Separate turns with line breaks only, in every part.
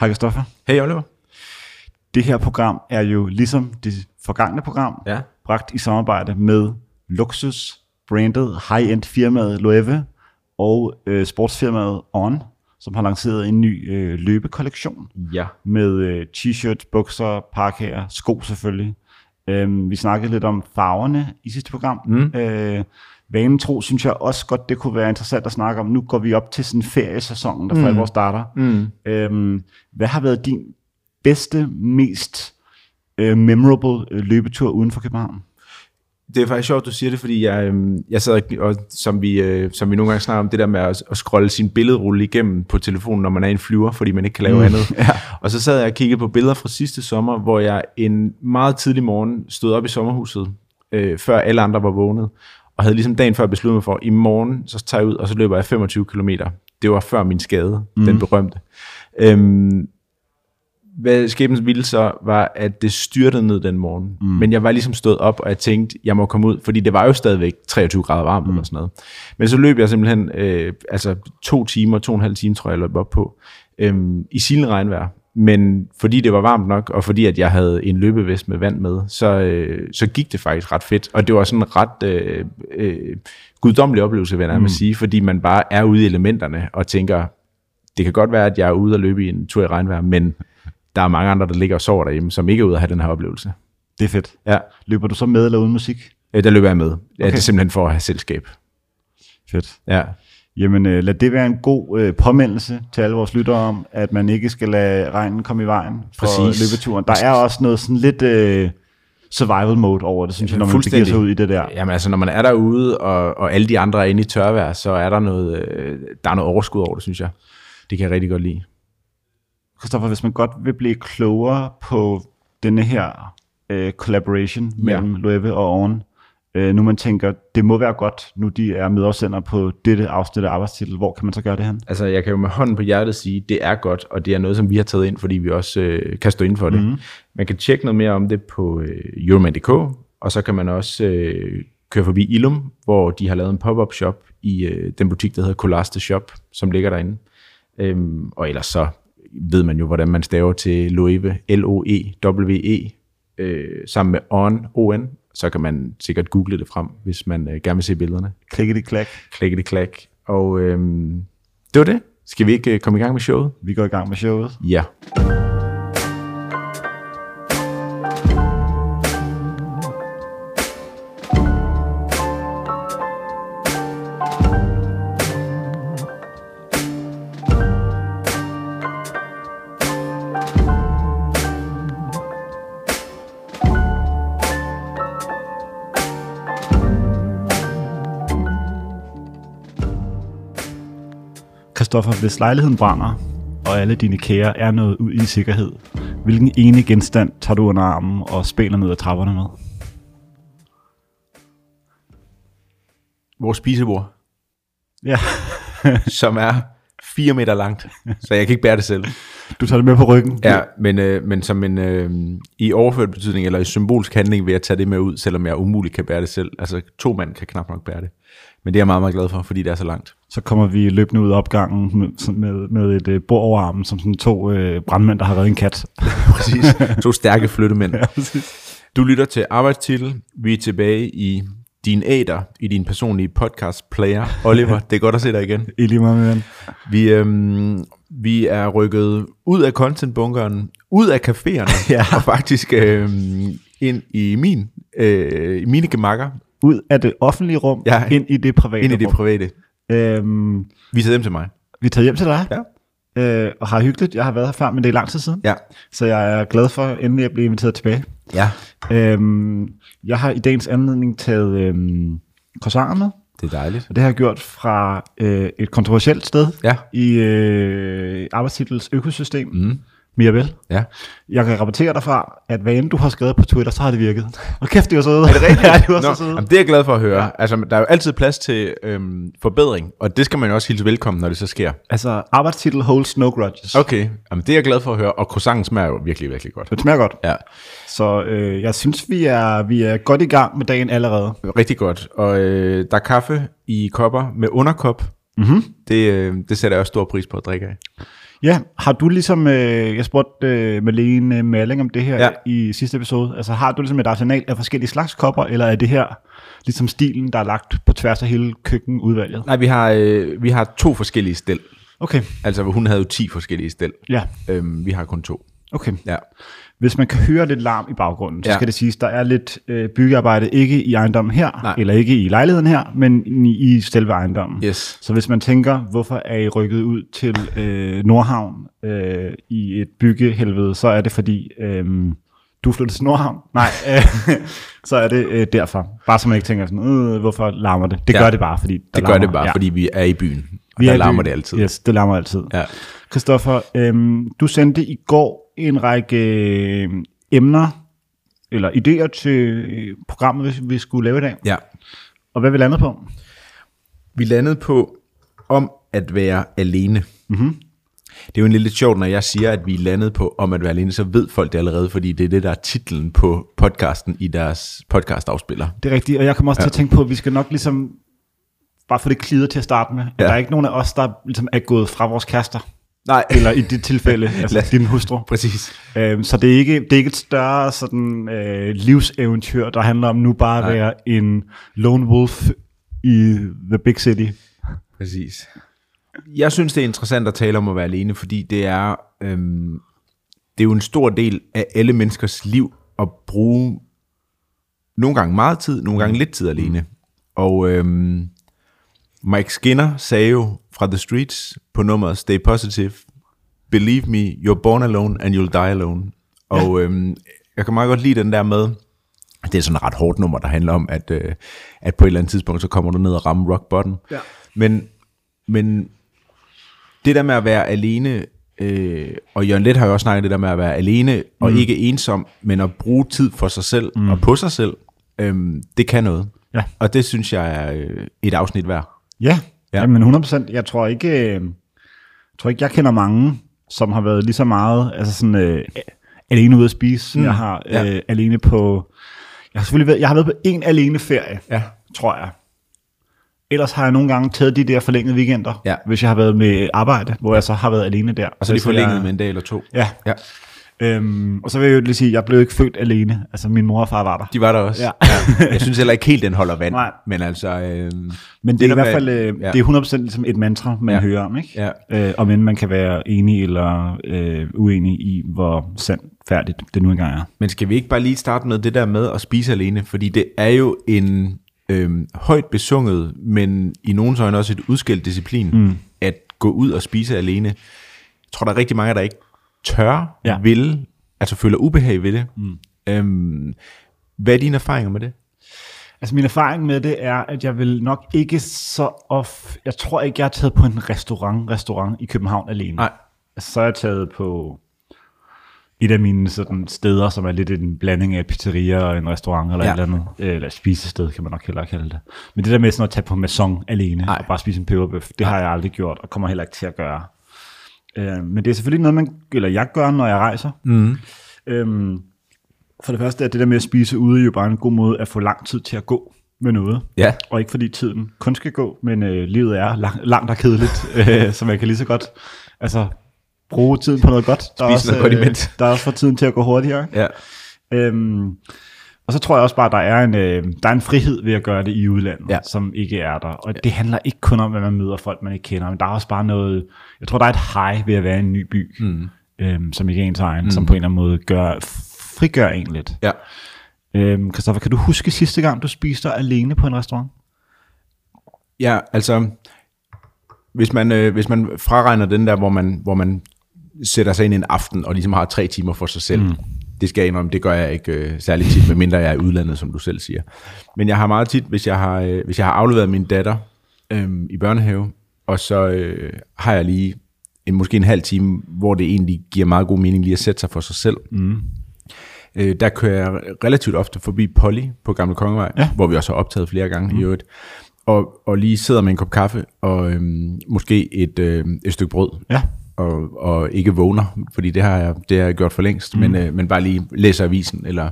Hej Christoffer.
Hey Oliver.
Det her program er jo ligesom det forgangne program,
Ja.
bragt i samarbejde med luksus branded high-end firmaet Loewe og øh, sportsfirmaet On, som har lanceret en ny øh, løbekollektion
Ja.
med øh, t-shirts, bukser, parkager, sko selvfølgelig. Øhm, vi snakkede lidt om farverne i sidste program. Mm. Øh, vanen tro, synes jeg også godt, det kunne være interessant at snakke om. Nu går vi op til sådan feriesæsonen, der for alvor starter.
Mm.
Øhm, hvad har været din bedste, mest øh, memorable øh, løbetur uden for København?
Det er faktisk sjovt, du siger det, fordi jeg, øhm, jeg sad, og- som, vi, øh, som vi nogle gange snakker om, det der med at, at scrolle sin billedrulle igennem på telefonen, når man er i en flyver, fordi man ikke kan lave mm. andet.
ja.
Og så sad jeg og kiggede på billeder fra sidste sommer, hvor jeg en meget tidlig morgen stod op i sommerhuset, øh, før alle andre var vågnet, og havde ligesom dagen før besluttet mig for, i morgen, så tager jeg ud, og så løber jeg 25 km. Det var før min skade, mm. den berømte. Øhm, hvad skæbens ville så, var, at det styrtede ned den morgen. Mm. Men jeg var ligesom stået op, og jeg tænkte, jeg må komme ud, fordi det var jo stadigvæk 23 grader varmt mm. eller sådan noget. Men så løb jeg simpelthen øh, altså to timer, to og en halv time, tror jeg, jeg løb op på, øhm, i silende regnvejr. Men fordi det var varmt nok, og fordi at jeg havde en løbevest med vand med, så, øh, så gik det faktisk ret fedt. Og det var sådan en ret øh, øh, guddommelig oplevelse, vil jeg mm. sige, fordi man bare er ude i elementerne og tænker, det kan godt være, at jeg er ude og løbe i en tur i regnvejr, men der er mange andre, der ligger og sover derhjemme, som ikke er ude at have den her oplevelse.
Det er fedt.
Ja,
Løber du så med eller uden musik?
øh, der løber jeg med. Ja,
Okay.
Det er simpelthen for at have selskab.
Fedt.
Ja.
Jamen øh, lad det være en god øh, påmeldelse til alle vores lyttere om, at man ikke skal lade regnen komme i vejen for
Præcis.
løbeturen. Der er også noget sådan lidt øh, survival mode over det, synes jeg, når man begiver sig ud i det der.
Jamen altså, når man er derude, og, og alle de andre er inde i tørvejr, så er der noget, øh, der er noget overskud over det, synes jeg. Det kan jeg rigtig godt lide.
Christoffer, hvis man godt vil blive klogere på denne her øh, collaboration mellem Loewe og Oven, øh, nu man tænker, det må være godt, nu de er medafsender på dette afsnit af arbejdstitel, hvor kan man så gøre det hen?
Altså, jeg kan jo med hånden på hjertet sige, det er godt, og det er noget, som vi har taget ind, fordi vi også øh, kan stå inden for det. Mm. Man kan tjekke noget mere om det på øh, Euroman.dk, og så kan man også øh, køre forbi Ilum, hvor de har lavet en pop-up shop i øh, den butik, der hedder Colaste Shop, som ligger derinde. Øhm, og ellers så ved man jo, hvordan man staver til Loewe, L-O-E-W-E, øh, sammen med On, O-N, så kan man sikkert google det frem, hvis man øh, gerne vil se billederne.
Klikke det klak.
Klikke det klak. Og øhm, det var det. Skal vi ikke øh, komme i gang med showet?
Vi går i gang med showet.
Ja.
Christoffer, hvis lejligheden brænder, og alle dine kære er noget ud i sikkerhed, hvilken ene genstand tager du under armen og spænder ned ad trapperne med?
Vores spisebord,
Ja,
som er 4 meter langt, så jeg kan ikke bære det selv.
du tager det med på ryggen.
Ja, men, øh, men som en, øh, i overført betydning, eller i symbolsk handling, vil jeg tage det med ud, selvom jeg umuligt kan bære det selv. Altså, to mand kan knap nok bære det. Men det er jeg meget, meget glad for, fordi det er så langt.
Så kommer vi løbende ud af opgangen med, med, med et øh, bord over armen, som sådan to øh, brandmænd, der har reddet en kat.
Præcis. To stærke flyttemænd.
ja, præcis.
Du lytter til Arbejdstitel. Vi er tilbage i din æder, i din personlige podcast player. Oliver, det er godt at se dig igen.
I lige meget med.
Vi, øhm, vi er rykket ud af contentbunkeren, ud af caféerne,
Ja.
og faktisk øhm, ind i min, øh, mine gemakker,
Ud af det offentlige rum,
Ja.
ind i det private
ind i det private.
Øhm,
Vi tager dem til mig.
vi tager hjem til dig,
Ja.
øh, og har hyggeligt. Jeg har været her før, men det er lang tid siden.
Ja.
Så jeg er glad for endelig at blive inviteret tilbage.
Ja.
Øhm, jeg har i dagens anledning taget øhm, croissanter med,
Det er dejligt.
og det har jeg gjort fra øh, et kontroversielt sted
Ja.
i øh, arbejdstitels økosystem,
Mm.
Mirabel.
Ja.
Jeg kan rapportere derfra, at hvad end du har skrevet på Twitter, så har det virket. Og kæft, det var søde. Er det rigtigt? ja, det var så
Nå,
søde.
jamen, det er jeg glad for at høre. Ja. Altså, der er jo altid plads til øhm, forbedring, og det skal man jo også hilse velkommen, når det så sker.
Altså, arbejdstitel holds no grudges.
Okay, jamen, det er jeg glad for at høre, og croissanten smager jo virkelig, virkelig godt.
Det smager godt.
Ja,
Så øh, jeg synes, vi er, vi er godt i gang med dagen allerede.
rigtig godt. Og øh, der er kaffe i kopper med underkop.
Mm-hmm.
Det, øh, det sætter jeg også stor pris på at drikke af.
Ja, har du ligesom, øh, jeg spurgte øh, Malene Malling om det her
Ja.
i sidste episode, altså har du ligesom et arsenal af forskellige slags kopper, eller er det her ligesom stilen, der er lagt på tværs af hele køkkenudvalget?
Nej, vi har, øh, vi har to forskellige stel.
Okay,
Altså, hun havde jo 10 forskellige stel.
ja,
Øhm, vi har kun to.
okay.
Ja.
Hvis man kan høre lidt larm i baggrunden, så
Ja.
skal det siges, der er lidt øh, byggearbejde, ikke i ejendommen her,
Nej.
eller ikke i lejligheden her, men i, i selve ejendommen.
Yes.
Så hvis man tænker, hvorfor er I rykket ud til øh, Nordhavn øh, i et byggehelvede, så er det fordi, øh, du flyttet til Nordhavn. Nej, øh, så er det øh, derfor. Bare så man ikke tænker sådan, øh, hvorfor larmer det? Det
Ja.
gør det bare, fordi
Det gør
larmer.
det bare, ja. fordi vi er i byen. Og
Vi
der
er
larmer
byen.
det altid.
Yes, det larmer altid.
Ja.
Christoffer, øhm, du sendte i går en række øh, emner, eller idéer til øh, programmet, vi, skulle lave i dag.
ja.
Og hvad vi landede på?
Vi landede på om at være alene. Mm-hmm. Det er jo en lidt sjovt, når jeg siger, at vi landede på om at være alene, så ved folk det allerede, fordi det er det, der er titlen på podcasten i deres podcast-afspiller.
Det er rigtigt, og jeg kommer også ja. til at tænke på, at vi skal nok ligesom bare få det klider til at starte med. Ja. Der er ikke nogen af os, der ligesom er gået fra vores kærester,
Nej,
eller i dit tilfælde, altså din hustru.
præcis.
Øhm, så det er, ikke, det er ikke et større sådan, øh, livseventyr, der handler om nu bare at
Nej.
være en lone wolf i the big city.
Præcis. Jeg synes, det er interessant at tale om at være alene, fordi det er, øhm, det er jo en stor del af alle menneskers liv at bruge nogle gange meget tid, nogle gange lidt tid alene. Og øhm, Mike Skinner sagde jo fra The Streets på nummeret Stay Positive, Believe me, you're born alone and you'll die alone. Og øhm, jeg kan meget godt lide den der med, det er sådan et ret hårdt nummer, der handler om, at, øh, at på et eller andet tidspunkt, så kommer du ned og rammer rock bottom.
Ja.
Men, men det der med at være alene, øh, og Jørgen Let har jo også snakket det der med at være alene, og
Mm.
ikke ensom, men at bruge tid for sig selv mm. og på sig selv, øh, det kan noget.
Ja.
Og det synes jeg er øh, et afsnit værd.
Ja,
Ja.
ja. Jamen 100%. Jeg tror ikke, øh, jeg tror ikke, jeg kender mange, som har været lige så meget altså sådan, øh, alene ude at spise, som
Mm.
jeg har
Ja.
øh, alene på... Jeg har selvfølgelig været, jeg har været på en alene ferie,
Ja.
tror jeg. Ellers har jeg nogle gange taget de der forlængede weekender,
Ja.
hvis jeg har været med arbejde, hvor jeg så har været alene der.
Og så lige
Hvis jeg-
forlænget med en dag eller to.
Ja.
Ja.
Øhm, og så vil jeg jo lige sige, at jeg blev ikke født alene. Altså min mor og far var der.
De var der også.
Ja.
ja. Jeg synes heller ikke helt, den holder vand.
Nej.
Men altså... Øh,
Men det er i hvert fald øh,
ja.
det er 100% ligesom et mantra, man
Ja.
hører om, ikke?
Ja.
Øh, om end man kan være enig eller øh, uenig i, hvor sandfærdigt det nu engang er.
Men skal vi ikke bare lige starte med det der med at spise alene? Fordi det er jo en øhm, højt besunget, men i nogens øjne også et udskilt disciplin, mm. at gå ud og spise alene. Jeg tror, der er rigtig mange, der ikke tør, ja. Vil, altså føler ubehag ved det. Mm. Øhm, hvad er dine erfaringer med det?
Altså min erfaring med det er, at jeg vil nok ikke så of... Jeg tror ikke, jeg har taget på en restaurant, restaurant i København alene.
Nej.
Altså, så er jeg taget på et af mine sådan, steder, som er lidt en blanding af pizzeria og en restaurant eller
Ja.
et eller andet. Eller et spisested, kan man nok hellere kalde det. Men det der med sådan at tage på maison alene
Nej.
og bare spise en peberbøf, det har jeg aldrig gjort og kommer heller ikke til at gøre. Øh, men det er selvfølgelig noget, man, eller jeg gør, når jeg rejser.
Mm.
Øhm, for det første er det der med at spise ude jo bare en god måde at få lang tid til at gå med noget.
Ja.
Og ikke fordi tiden kun skal gå, men øh, livet er lang, langt og kedeligt, øh, så man kan lige så godt altså, bruge tiden på noget godt. Der er
Spise noget godt imens.
der er også for tiden til at gå hurtigere.
Ja.
Øhm, og så tror jeg også bare, at der er en, øh, der er en frihed ved at gøre det i udlandet,
Ja.
ja. som ikke er der. Og det handler ikke kun om, at man møder folk, man ikke kender, men der er også bare noget, jeg tror, der er et high ved at være i en ny by, mm. øhm, som ikke er ens egen, mm. som på en eller anden måde gør, frigør en lidt.
ja.
Øhm, Christoffer, kan du huske sidste gang, du spiste alene på en restaurant?
Ja, altså, hvis man, øh, hvis man fraregner den der, hvor man, hvor man sætter sig ind en aften, og ligesom har tre timer for sig selv, mm. Det skal jeg indrømme, det gør jeg ikke øh, særlig tit, medmindre jeg er i udlandet, som du selv siger. Men jeg har meget tit, hvis jeg har, øh, hvis jeg har afleveret min datter øh, i børnehave, og så øh, har jeg lige en, måske en halv time, hvor det egentlig giver meget god mening lige at sætte sig for sig selv. Mm. Øh, der kører jeg relativt ofte forbi Polly på Gamle Kongevej, ja. hvor vi også har optaget flere gange mm. i øvrigt, og, og lige sidder med en kop kaffe og øhm, måske et, øh, et stykke brød,
Ja.
Og, og ikke vågner, fordi det har jeg, det har jeg gjort for længst, mm. men, øh, men bare lige læser avisen, eller,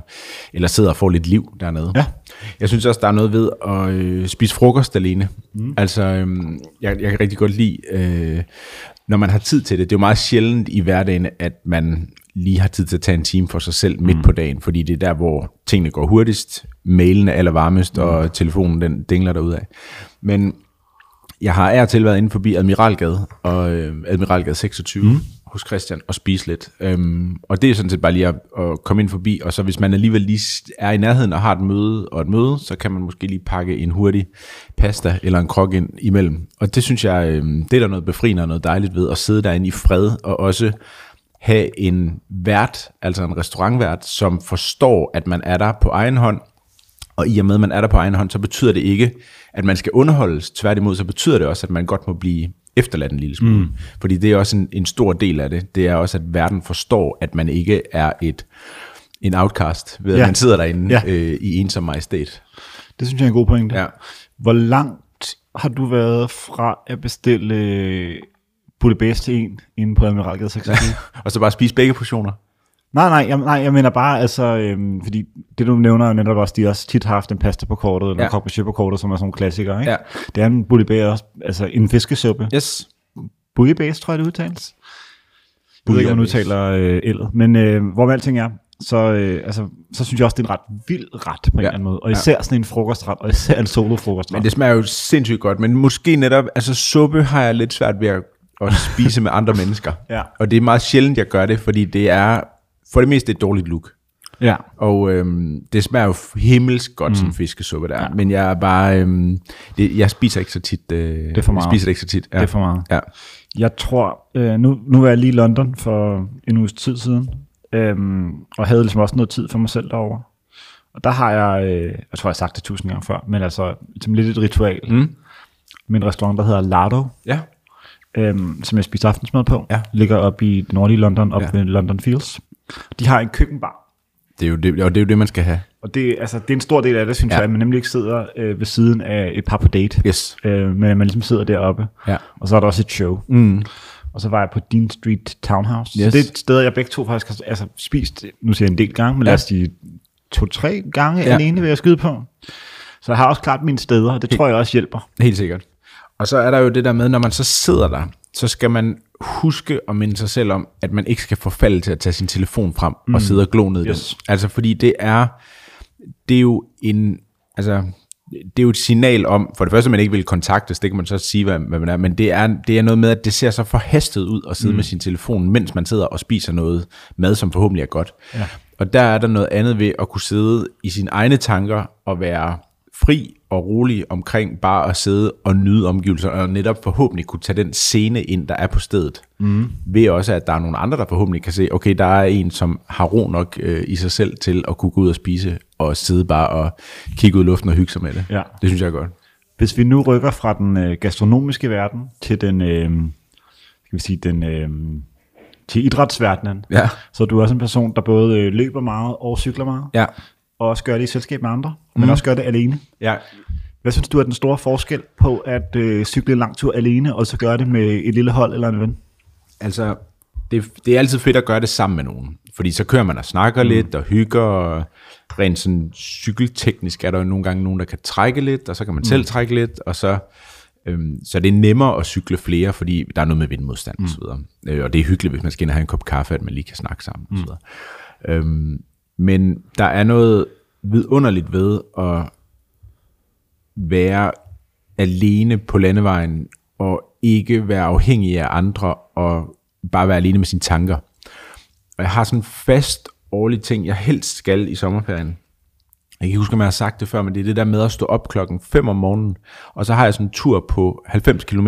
eller sidder og får lidt liv dernede.
Ja.
Jeg synes også, der er noget ved at øh, spise frokost alene. Mm. Altså, øh, jeg, jeg kan rigtig godt lide øh, når man har tid til det, det er jo meget sjældent i hverdagen, at man lige har tid til at tage en time for sig selv midt mm. på dagen, fordi det er der, hvor tingene går hurtigst, mailen er allervarmest, mm. og telefonen den dingler derud af. Men jeg har er til været inde forbi Admiralgade, og øh, Admiralgade 26, mm. hos Christian, og spise lidt. Øhm, og det er sådan set bare lige at, at komme ind forbi, og så hvis man alligevel lige er i nærheden og har et møde og et møde, så kan man måske lige pakke en hurtig pasta eller en krok ind imellem. Og det synes jeg, øh, det er der noget befriende og noget dejligt ved, at sidde derinde i fred, og også have en vært, altså en restaurantvært, som forstår, at man er der på egen hånd, og i og med, at man er der på egen hånd, så betyder det ikke, at man skal underholdes. Tværtimod, så betyder det også, at man godt må blive efterladt en lille smule. Mm. Fordi det er også en, en stor del af det. Det er også, at verden forstår, at man ikke er et en outcast, ved at ja. man sidder derinde ja. øh, i ensom majestæt.
Det synes jeg er en god pointe. Ja. Hvor langt har du været fra at bestille bouillabaisse til en inde på Admiralgade 26?
og så bare spise begge portioner?
Nej, nej, jeg, nej, jeg mener bare, altså, øhm, fordi det du nævner er netop også, de også tit har haft en pasta på kortet, eller ja. en på kortet, som er sådan nogle klassikere, ikke? Ja. Det er en bouillabaisse, altså en fiskesuppe.
Yes.
Bouillabaisse, tror jeg det udtales. Jeg ved ikke, om man udtaler øh, eldet, men øh, hvor med alting er, så, øh, altså, så synes jeg også, det er en ret vild ret på en ja. eller anden måde. Og især ja. sådan en frokostret, og især en solo frokostret.
Men det smager jo sindssygt godt, men måske netop, altså suppe har jeg lidt svært ved at, at spise med andre mennesker. Ja. Og det er meget sjældent, jeg gør det, fordi det er for det meste et dårligt look. Ja. Og øhm, det smager jo himmelsk godt, mm. sådan fiskesuppe der. Ja. Men jeg er bare, øhm, det, jeg spiser ikke så tit. Øh, det er for meget. Jeg spiser det ikke så tit.
Ja. Det er for meget. Ja. Jeg tror, øh, nu, nu var jeg lige i London for en uges tid siden, øhm, og havde ligesom også noget tid for mig selv derovre. Og der har jeg, øh, jeg tror jeg har sagt det tusind gange før, men altså som lidt et ritual. Mm. Med en restaurant, der hedder Lardo. Ja. Øhm, som jeg spiser aftensmad på. Ja. Ligger op i nordlige London, op ja. ved London Fields. De har en køkkenbar.
Det er jo det, og det er jo det, man skal have.
Og det, altså, det er en stor del af det, synes ja. jeg, at man nemlig ikke sidder øh, ved siden af et par på date. Yes. Øh, men man ligesom sidder deroppe. Ja. Og så er der også et show. Mm. Og så var jeg på Dean Street Townhouse. Yes. Så det er et sted, jeg begge to faktisk har altså, spist, nu siger jeg en del gange, men ja. lad os sige to-tre gange ja. alene ved at skyde på. Så jeg har også klart mine steder, og det Helt. tror jeg også hjælper.
Helt sikkert. Og så er der jo det der med, når man så sidder der, så skal man huske at minde sig selv om, at man ikke skal forfalde til at tage sin telefon frem mm. og sidde og glo ned yes. den. Altså fordi det er, det er jo en, altså det er jo et signal om, for det første, at man ikke vil kontaktes, det kan man så sige, hvad, hvad man er, men det er, det er noget med, at det ser så forhastet ud at sidde mm. med sin telefon, mens man sidder og spiser noget mad, som forhåbentlig er godt. Ja. Og der er der noget andet ved at kunne sidde i sine egne tanker og være fri og rolig omkring bare at sidde og nyde omgivelserne, og netop forhåbentlig kunne tage den scene ind, der er på stedet. Mm. Ved også, at der er nogle andre, der forhåbentlig kan se, okay, der er en, som har ro nok øh, i sig selv til at kunne gå ud og spise, og sidde bare og kigge ud i luften og hygge sig med det. Ja. Det synes jeg er godt.
Hvis vi nu rykker fra den øh, gastronomiske verden til den, øh, skal vi sige, den... Øh, til idrætsverdenen. Ja. Så du er også en person, der både øh, løber meget og cykler meget. Ja og også gøre det i selskab med andre, mm. men også gøre det alene. Ja. Hvad synes du er den store forskel på at øh, cykle lang tur alene, og så gøre det med et lille hold eller en ven?
Altså, det, det er altid fedt at gøre det sammen med nogen, fordi så kører man og snakker mm. lidt og hygger, og rent sådan cykelteknisk er der jo nogle gange nogen, der kan trække lidt, og så kan man mm. selv trække lidt, og så, øhm, så det er nemmere at cykle flere, fordi der er noget med vindmodstand mm. osv. Øh, og det er hyggeligt, hvis man skal ind og have en kop kaffe, at man lige kan snakke sammen mm. osv. Øhm, men der er noget vidunderligt ved at være alene på landevejen, og ikke være afhængig af andre, og bare være alene med sine tanker. Og jeg har sådan en fast årlig ting, jeg helst skal i sommerferien. Jeg kan ikke huske, om jeg har sagt det før, men det er det der med at stå op klokken 5 om morgenen, og så har jeg sådan en tur på 90 km,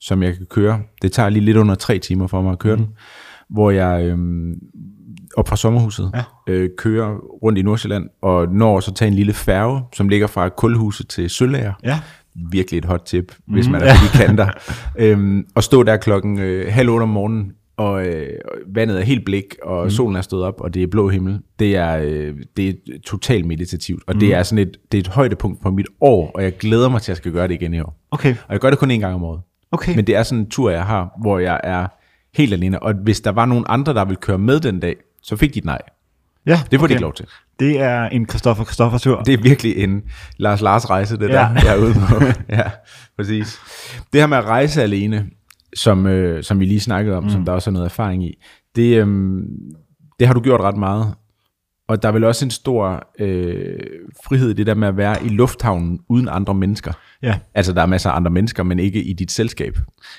som jeg kan køre. Det tager lige lidt under 3 timer for mig at køre mm. den, hvor jeg, øhm, op fra sommerhuset, ja. øh, kører rundt i Nordsjælland, og når så tage en lille færge, som ligger fra Kulhuset til Søllager. Ja. Virkelig et hot tip, hvis mm. man er ja. i kanter. øhm, og stå der klokken øh, halv otte om morgenen, og øh, vandet er helt blik, og mm. solen er stået op, og det er blå himmel. Det er, øh, det er totalt meditativt, og mm. det er sådan et, det er et højdepunkt på mit år, og jeg glæder mig til, at jeg skal gøre det igen i år. Okay. Og jeg gør det kun en gang om året. Okay. Men det er sådan en tur, jeg har, hvor jeg er helt alene. Og hvis der var nogen andre, der ville køre med den dag, så fik de et nej. Ja, det får okay. de ikke lov til.
Det er en Christoffer Christoffer tur.
Det er virkelig en Lars Lars rejse, det ja. der, jeg er ude på. ja, præcis. Det her med at rejse alene, som, øh, som vi lige snakkede om, mm. som der også er noget erfaring i, det, øh, det har du gjort ret meget. Og der er vel også en stor øh, frihed i det der med at være i lufthavnen uden andre mennesker.
Ja.
Altså, der er masser af andre mennesker, men ikke i dit selskab.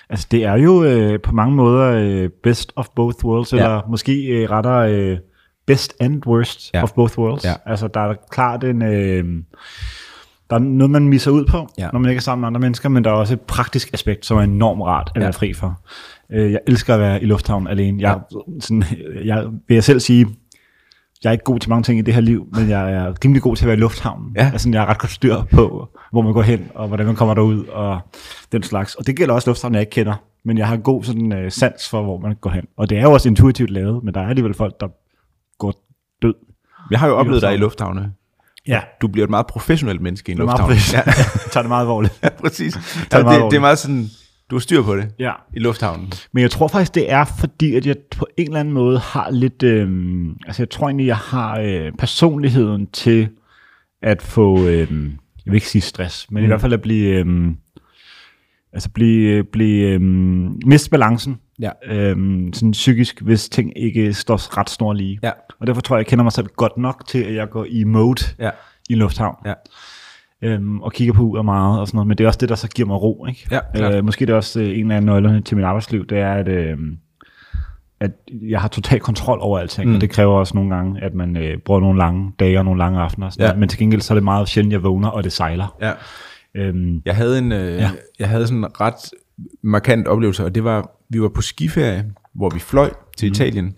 Altså, det er jo øh, på mange måder øh, best of both worlds,
Ja.
eller måske øh, rettere øh, best and worst
Ja.
of both worlds.
Ja.
Altså, der er klart en... Øh, der er noget, man misser ud på,
Ja.
når man ikke er sammen med andre mennesker, men der er også et praktisk aspekt, som er enormt rart at
Ja.
være fri for. Øh, jeg elsker at være i lufthavnen alene. Jeg, sådan, jeg vil jeg selv sige, jeg er ikke god til mange ting i det her liv, men jeg er rimelig god til at være i lufthavnen.
Ja.
Altså, jeg er ret godt styr på, hvor man går hen, og hvordan man kommer derud, og den slags. Og det gælder også lufthavnen, jeg ikke kender. Men jeg har god sådan, uh, sans for, hvor man går hen. Og det er jo også intuitivt lavet, men der er alligevel folk, der går død.
Jeg har jo oplevet dig i lufthavne.
Ja,
Du bliver et meget professionelt menneske i en
det
lufthavn. Ja,
Jeg tager det meget alvorligt.
ja, præcis.
det
Ja,
meget
det, det er meget sådan, du har styr på det
Ja.
i lufthavnen.
Men jeg tror faktisk, det er fordi, at jeg på en eller anden måde har lidt... Øh, altså, jeg tror egentlig, jeg har øh, personligheden til at få... Øh, jeg vil ikke sige stress, men mm. i hvert fald at blive... Øh, altså blive, blive øh, miste balancen
Ja.
øh, sådan psykisk, hvis ting ikke står ret snor lige.
Ja.
Og derfor tror jeg, jeg kender mig selv godt nok til, at jeg går i mode
Ja.
i lufthavn.
Ja.
Øhm, og kigger på uret meget og sådan noget. Men det er også det, der så giver mig ro. Ikke?
Ja, klart.
øh, måske det er også øh, en af nøglerne til mit arbejdsliv, det er, at, øh, at jeg har total kontrol over alting. Mm. Og det kræver også nogle gange, at man øh, bruger nogle lange dage og nogle lange aftener. Sådan
Ja.
noget. Men til gengæld så er det meget sjældent, jeg vågner, og det sejler.
Ja.
Øhm,
Jeg havde en, øh, ja. jeg havde sådan en ret markant oplevelse, og det var, vi var på skiferie, hvor vi fløj til mm. Italien.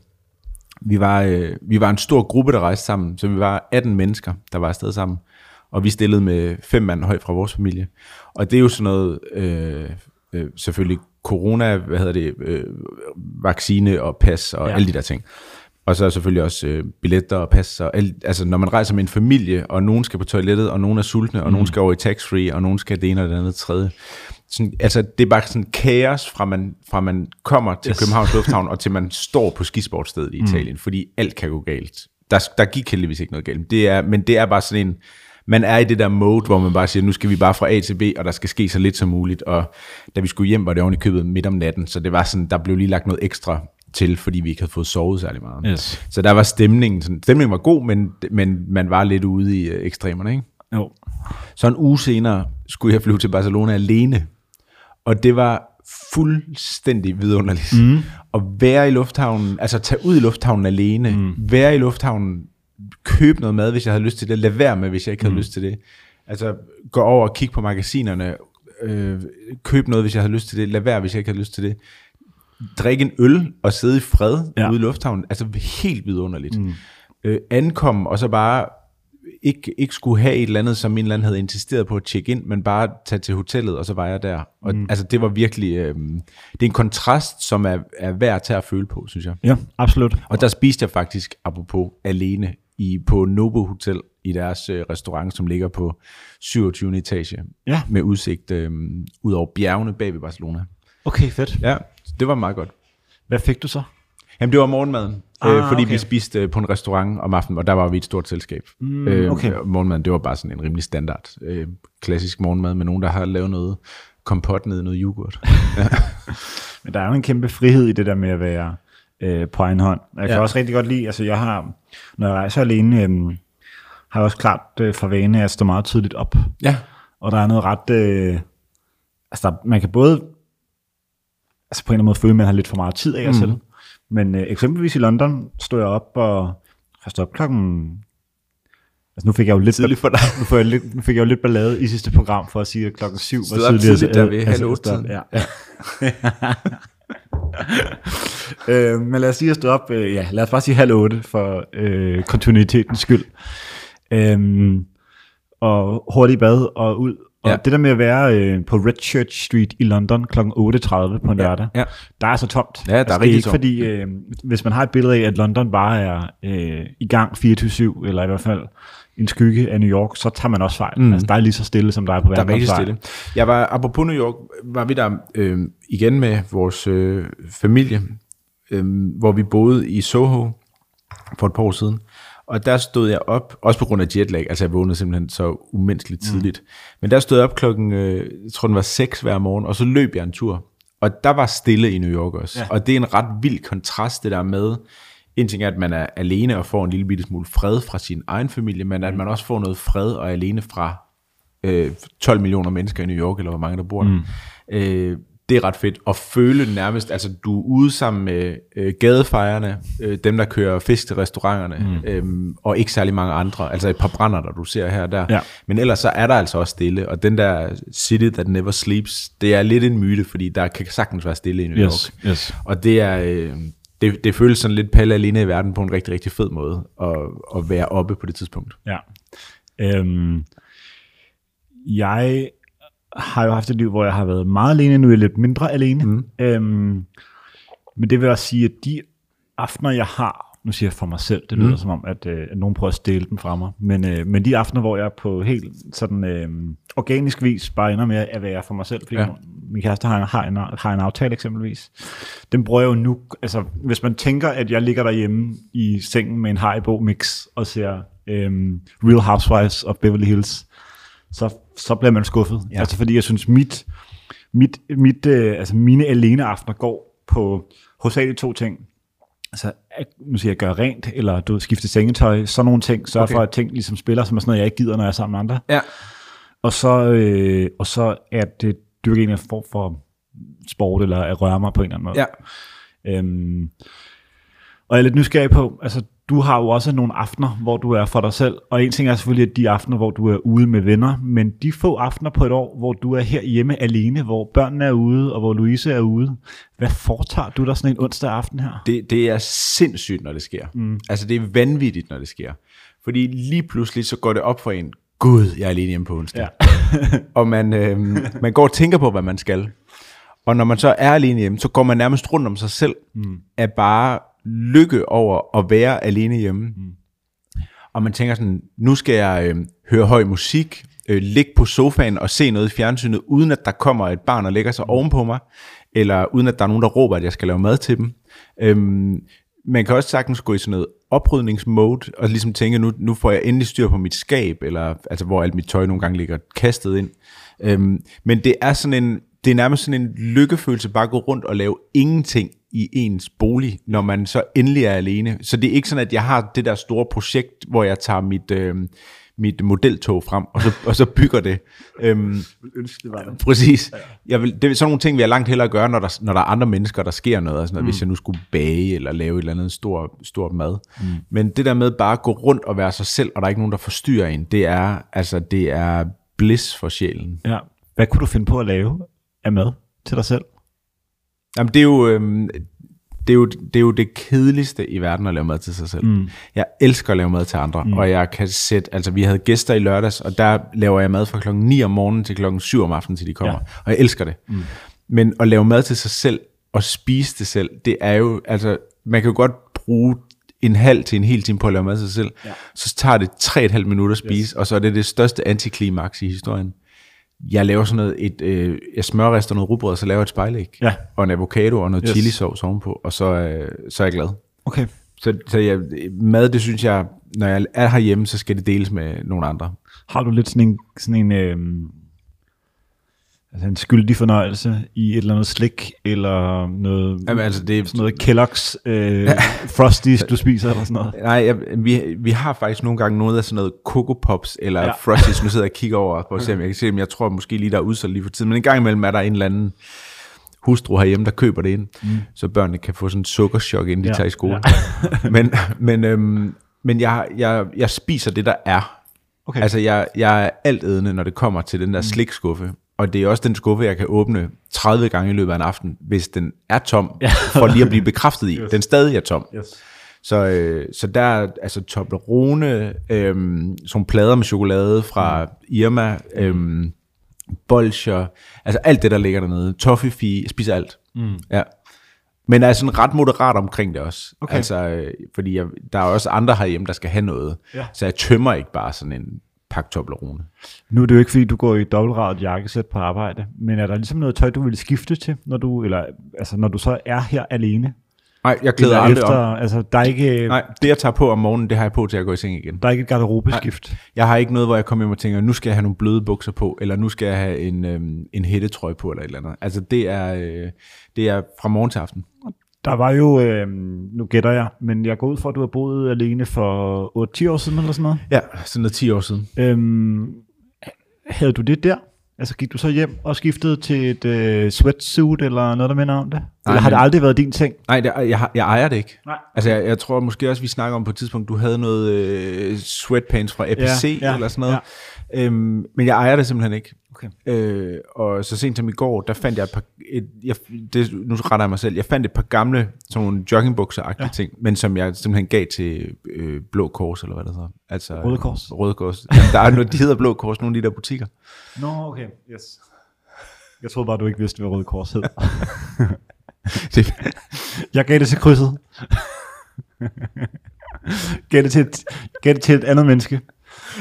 Vi var, øh, vi var en stor gruppe, der rejste sammen, så vi var 18 mennesker, der var afsted sammen. Og vi stillede med fem mand højt fra vores familie. Og det er jo sådan noget, øh, øh, selvfølgelig corona, hvad hedder det, øh, vaccine og pas og
Ja.
alle de der ting. Og så er selvfølgelig også øh, billetter og pas. Og alt, altså når man rejser med en familie, og nogen skal på toilettet, og nogen er sultne, og mm. nogen skal over i tax-free, og nogen skal det ene og det andet tredje. Sådan, altså det er bare sådan kaos, fra man, fra man kommer til
Yes.
yes. Københavns Lufthavn, og til man står på skisportstedet i Italien, mm. fordi alt kan gå galt. Der, der gik heldigvis ikke noget galt. Det er, men det er bare sådan en, man er i det der mode, hvor man bare siger, nu skal vi bare fra A til B, og der skal ske så lidt som muligt. Og da vi skulle hjem, var det oven i købet midt om natten, så det var sådan, der blev lige lagt noget ekstra til, fordi vi ikke havde fået sovet særlig meget.
Yes.
Så der var stemningen, sådan, stemningen var god, men, men man var lidt ude i øh, ekstremerne, ikke?
jo.
Så en uge senere skulle jeg flyve til Barcelona alene. Og det var fuldstændig vidunderligt. Mm. At være i lufthavnen, altså tage ud i lufthavnen alene, mm. være i lufthavnen, købe noget mad, hvis jeg havde lyst til det, lad være med, hvis jeg ikke havde mm. lyst til det. Altså gå over og kigge på magasinerne, øh, købe noget, hvis jeg havde lyst til det, lad være, hvis jeg ikke havde lyst til det. Drikke en øl og sidde i fred
Ja.
ude i lufthavnen, altså helt vidunderligt. Mm. Øh, ankomme og så bare ikke, ikke skulle have et eller andet, som en eller anden havde insisteret på at tjekke ind, men bare tage til hotellet, og så var jeg der. Og mm. altså, det var virkelig, øh, det er en kontrast, som er, er værd til at føle på, synes jeg.
Ja, absolut.
Og der spiste jeg faktisk, apropos, alene i, på Nobo Hotel i deres øh, restaurant, som ligger på 27. etage,
Ja.
med udsigt øh, ud over bjergene bag ved Barcelona.
Okay, fedt.
Ja, det var meget godt.
Hvad fik du så?
Jamen, det var morgenmaden,
Ah,
ah, øh, fordi
okay.
vi spiste øh, på en restaurant om aftenen, og der var vi et stort selskab. Mm, øh,
okay.
Morgenmaden, det var bare sådan en rimelig standard, øh, klassisk morgenmad med nogen, der har lavet noget kompot ned i noget yoghurt.
Men der er jo en kæmpe frihed i det der med at være øh, på egen hånd. Jeg kan
Ja.
også rigtig godt lide, altså jeg har, når jeg rejser alene, øh, har jeg også klart øh, for vane at stå meget tidligt op.
ja,
Og der er noget ret, øh, altså der, man kan både, altså på en eller anden måde føle, at man har lidt for meget tid af
Mm.
sig selv. Men øh, eksempelvis i London stod jeg op, og jeg stod op klokken, altså nu fik jeg jo lidt,
tidligt for dig.
nu, får jeg lidt, nu fik jeg jo lidt ballade i sidste program for at sige, at klokken syv var
Stod op
tidligere.
tidligt der ved
øh,
halv
altså,
otte
stod-
tiden.
Ja. øh, men lad os jeg stod op, øh, ja, lad os bare sige halv otte for øh, kontinuitetens skyld. Øhm, og hurtigt bad og ud. Og
Ja.
det der med at være øh, på Red Church Street i London kl. 8.30 på en lørdag,
ja.
der er så tomt.
Ja, der er
altså, det er
rigtig tomt.
fordi, øh, hvis man har et billede af, at London bare er øh, i gang 24-7, eller i hvert fald en skygge af New York, så tager man også fejl. Mm. Altså, der er lige så stille, som der er på
Der er rigtig stille. Jeg var, apropos New York, var vi der øh, igen med vores øh, familie, øh, hvor vi boede i Soho for et par år siden. Og der stod jeg op, også på grund af jetlag, altså jeg vågnede simpelthen så umenneskeligt tidligt. Mm. Men der stod jeg op klokken, øh, jeg tror den var 6 hver morgen, og så løb jeg en tur. Og der var stille i New York også.
Ja.
Og det er en ret vild kontrast, det der med, en ting er, at man er alene og får en lille bitte smule fred fra sin egen familie, men at man også får noget fred og alene fra øh, 12 millioner mennesker i New York, eller hvor mange der bor der. Mm. Øh, det er ret fedt at føle nærmest, altså du er ude sammen med øh, gadefejerne, øh, dem der kører fisk til restauranterne, mm. øhm, og ikke særlig mange andre, altså et par brænder, der du ser her og der.
Ja.
Men ellers så er der altså også stille, og den der city that never sleeps, det er lidt en myte, fordi der kan sagtens være stille i New
Yes,
York.
yes.
Og det er, øh, det, det føles sådan lidt palle alene i verden på en rigtig, rigtig fed måde, at, at være oppe på det tidspunkt.
Ja. Øhm, jeg har jo haft et liv, hvor jeg har været meget alene, nu er jeg lidt mindre alene. Mm. Øhm, men det vil også sige, at de aftener, jeg har, nu siger jeg for mig selv, det lyder mm. som om, at, øh, at nogen prøver at stjæle dem fra mig, men, øh, men de aftener, hvor jeg på helt sådan øh, organisk vis bare ender med at være for mig selv, fordi ja. Min kæreste har en, har, en, har en aftale eksempelvis, den bruger jeg jo nu, altså hvis man tænker, at jeg ligger derhjemme i sengen med en Haribo mix og ser øhm, Real Housewives of Beverly Hills, så, så bliver man skuffet. Ja. Altså fordi jeg synes, mit, mit, mit, øh, altså mine alene aftener går på hovedsageligt to ting. Altså, nu siger jeg, gøre rent, eller du skifte sengetøj, sådan nogle ting. Sørg okay. For, at ting ligesom spiller, som er sådan noget, jeg ikke gider, når jeg er sammen med andre.
Ja.
Og så, øh, og så er det dyrke en eller form for sport, eller at røre mig på en eller anden måde.
Ja.
Øhm, og jeg er lidt nysgerrig på, altså du har jo også nogle aftener, hvor du er for dig selv, og en ting er selvfølgelig at de aftener, hvor du er ude med venner, men de få aftener på et år, hvor du er her hjemme alene, hvor børnene er ude, og hvor Louise er ude, hvad foretager du der sådan en onsdag aften her?
Det, det er sindssygt, når det sker. Mm. Altså, det er vanvittigt, når det sker. Fordi lige pludselig, så går det op for en, Gud, jeg er alene hjemme på onsdag.
Ja.
og man, øh, man går og tænker på, hvad man skal. Og når man så er alene hjemme, så går man nærmest rundt om sig selv, mm. af bare lykke over at være alene hjemme. Mm. Og man tænker sådan, nu skal jeg øh, høre høj musik, øh, ligge på sofaen og se noget i fjernsynet, uden at der kommer et barn og lægger sig ovenpå mig, eller uden at der er nogen, der råber, at jeg skal lave mad til dem. Øhm, man kan også sagtens gå i sådan noget oprydningsmode, og ligesom tænke, nu, nu får jeg endelig styr på mit skab, eller altså hvor alt mit tøj nogle gange ligger kastet ind. Øhm, men det er sådan en, det er nærmest sådan en lykkefølelse bare at gå rundt og lave ingenting i ens bolig, når man så endelig er alene. Så det er ikke sådan, at jeg har det der store projekt, hvor jeg tager mit, øh, mit modeltog frem, og så, og så bygger det. Øhm,
Ønske, det var det.
Præcis. Jeg vil, det er sådan nogle ting, vi har langt hellere gøre, når der, når der er andre mennesker, der sker noget. Altså, mm. Hvis jeg nu skulle bage eller lave et eller andet stort, stort mad. Mm. Men det der med bare at gå rundt og være sig selv, og der er ikke nogen, der forstyrrer en, det er, altså, det er bliss for sjælen.
Ja. Hvad kunne du finde på at lave af mad til dig selv?
Jamen, det er jo... Øhm, det er, jo, det er jo det kedeligste i verden at lave mad til sig selv. Mm. Jeg elsker at lave mad til andre, mm. og jeg kan sætte, altså vi havde gæster i lørdags, og der laver jeg mad fra klokken 9 om morgenen til klokken 7 om aftenen, til de kommer.
Ja.
Og jeg elsker det. Mm. Men at lave mad til sig selv, og spise det selv, det er jo, altså, man kan jo godt bruge en halv til en hel time på at lave mad til sig selv, ja. så tager det 3,5 minutter at spise, yes. og så er det det største antiklimaks i historien. Jeg laver sådan noget, et, øh, jeg smørrester noget rugbrød, og så laver jeg et spejlæg,
Ja.
og en avocado og noget
Yes.
yes. chili sauce ovenpå, og så, øh, så er jeg glad.
Okay.
Så, så jeg, mad, det synes jeg, når jeg er herhjemme, så skal det deles med nogle andre.
Har du lidt sådan en, sådan en, øhm, altså en skyldig fornøjelse i et eller andet slik, eller noget,
Jamen, altså, det,
sådan noget Kellogg's øh, Frosties, du spiser, eller sådan noget?
Nej, jeg, vi, vi har faktisk nogle gange noget af sådan noget Coco Pops eller Ja. Frosties. Nu sidder jeg og kigger over på at se, om jeg kan se dem. Jeg tror måske lige, der er udsolgt lige for tiden. Men en gang imellem er der en eller anden hustru herhjemme, der køber det ind, mm. så børnene kan få sådan en sukkerchok, inden de
Ja,
tager i skole. Ja. men men, øhm, men jeg, jeg, jeg spiser det, der er.
Okay.
Altså, jeg, jeg er altædende, når det kommer til den der slikskuffe. Og det er også den skuffe, jeg kan åbne 30 gange i løbet af en aften, hvis den er tom, ja. for lige at blive bekræftet i. Den stadig er tom.
Yes.
Så, øh, så der er altså Toblerone, øhm, sådan plader med chokolade fra Irma, øhm, bolcher, altså alt det, der ligger dernede. Toffifee, jeg spiser alt. Mm. Ja. Men er sådan ret moderat omkring det også.
Okay.
Altså, øh, fordi jeg, der er også andre herhjemme, der skal have noget.
Ja.
Så jeg tømmer ikke bare sådan en pakke Toblerone.
Nu er det jo ikke, fordi du går i dobbeltradet jakkesæt på arbejde, men er der ligesom noget tøj, du vil skifte til, når du, eller, altså, når du så er her alene?
Nej, jeg klæder aldrig
efter,
om.
altså, der er ikke,
Nej, det jeg tager på om morgenen, det har jeg på til at gå i seng igen.
der er ikke et garderobeskift.
Jeg har ikke noget, hvor jeg kommer hjem og tænker, nu skal jeg have nogle bløde bukser på, eller nu skal jeg have en, øhm, en hættetrøje på, eller et eller andet. Altså det er, øh, det er fra morgen til aften.
Der var jo, øh, nu gætter jeg, men jeg går ud fra, at du har boet alene for 8-10 år siden, eller sådan noget.
Ja, sådan noget 10 år siden.
Øhm, havde du det der? Altså gik du så hjem og skiftede til et øh, sweatsuit, eller noget, der minder om det? eller har det aldrig været din ting?
Nej, det, jeg, jeg ejer det ikke.
Nej.
Altså, jeg, jeg tror måske også, vi snakker om på et tidspunkt, du havde noget øh, sweatpants fra APC
Ja, ja,
eller sådan noget. Øhm, men jeg ejer det simpelthen ikke.
Okay.
Øh, og så sent som i går, der fandt jeg et par, et, jeg, det, nu retter jeg mig selv, jeg fandt et par gamle, sådan nogle joggingbukser-agtige ja. ting, men som jeg simpelthen gav til øh, Blå Kors, eller hvad det hedder. Altså,
Røde Kors.
Røde Kors. Jamen, der er noget, de hedder Blå Kors, nogle af de der butikker.
Nå, okay. Yes. Jeg troede bare, du ikke vidste, hvad Røde Kors hed.
Det,
Jeg gav det til krydset. gav, det til et, gav det til et andet menneske.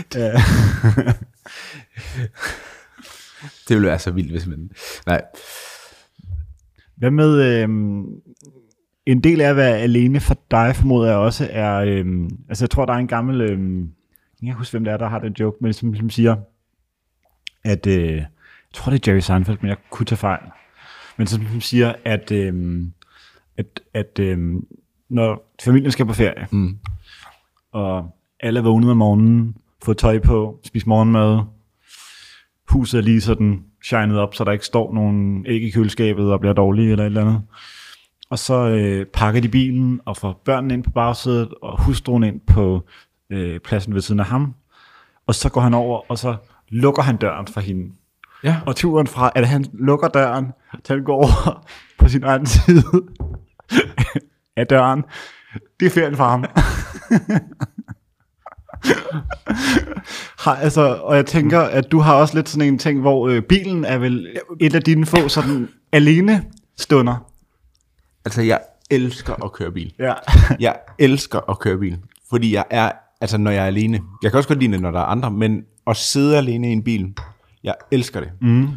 Det ville være så vildt, hvis man... Nej,
Hvad med, øhm, en del af at være alene for dig, formoder jeg også, er, øhm, altså jeg tror, der er en gammel, øhm, jeg kan huske, hvem det er, der har den joke, men som, som siger, at, øh, jeg tror, det er Jerry Seinfeld, men jeg kunne tage fejl, men som, som siger, at, øhm, at, at øhm, når familien skal på ferie,
Mm.
og alle er vågnet om morgenen, fået tøj på, spist morgenmad, huset er lige sådan shined op, så der ikke står nogen æg i køleskabet og bliver dårlige eller et eller andet. Og så øh, pakker de bilen og får børnene ind på bagsædet og hustruen ind på øh, pladsen ved siden af ham. Og så går han over, og så lukker han døren for hende.
Ja.
Og turen fra, at han lukker døren, til han går over på sin anden side af døren, det er ferien for ham. har, altså, og jeg tænker, at du har også lidt sådan en ting, hvor øh, bilen er vel et af dine få sådan alene stunder.
Altså, jeg elsker at køre bil.
Ja.
Jeg elsker at køre bil, fordi jeg er, altså når jeg er alene. Jeg kan også godt lide det, når der er andre, men at sidde alene i en bil, jeg elsker det. Mm.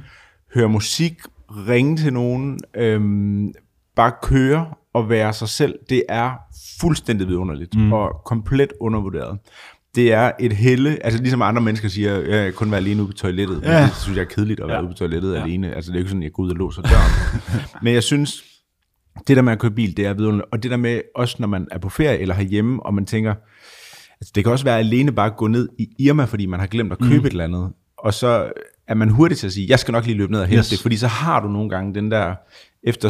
Høre musik, ringe til nogen, øhm, bare køre og være sig selv, det er fuldstændig vidunderligt mm. og komplet undervurderet. Det er et helle, altså ligesom andre mennesker siger, jeg kan kun være alene ude på toilettet. Ja. Det synes jeg er kedeligt at være
Ja.
ude på toilettet ja. alene. Altså det er jo ikke sådan, at jeg går ud og låser døren. Men jeg synes, det der med at køre bil, det er vidunderligt. Og det der med, også når man er på ferie eller herhjemme, og man tænker, altså det kan også være alene bare at gå ned i Irma, fordi man har glemt at købe mm. et eller andet. Og så er man hurtig til at sige, jeg skal nok lige løbe ned og hente
Yes.
det, fordi så har du nogle gange den der, efter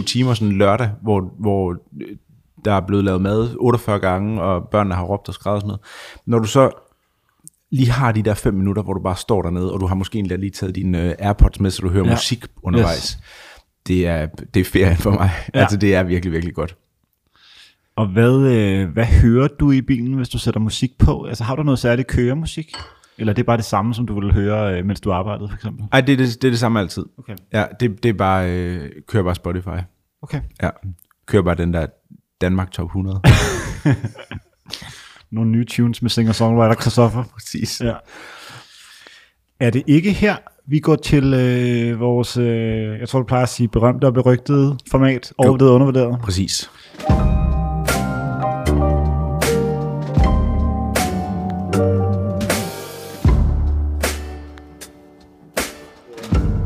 6-7 timer sådan lørdag, hvor, hvor der er blevet lavet mad 48 gange, og børnene har råbt og skrevet og sådan noget. Når du så lige har de der 5 minutter, hvor du bare står dernede, og du har måske egentlig lige taget dine øh, Airpods med, så du hører
Ja.
musik undervejs. Yes. Det er, det er ferien for mig.
Ja.
Altså, det er virkelig, virkelig godt.
Og hvad, øh, hvad hører du i bilen, hvis du sætter musik på? Altså har du noget særligt køremusik? Eller er det bare det samme, som du ville høre, øh, mens du arbejdede, for eksempel?
Ej, det er det, det, er det samme altid.
Okay.
Ja, det, det er bare, øh, kører bare Spotify.
Okay.
Ja, kører bare den der Danmark Top 100.
Nogle nye tunes med singer-songwriter Christoffer.
Præcis.
Ja. Er det ikke her, vi går til øh, vores, øh, jeg tror du plejer at sige, berømte og berygtede format, overvurderet og undervurderet?
Præcis.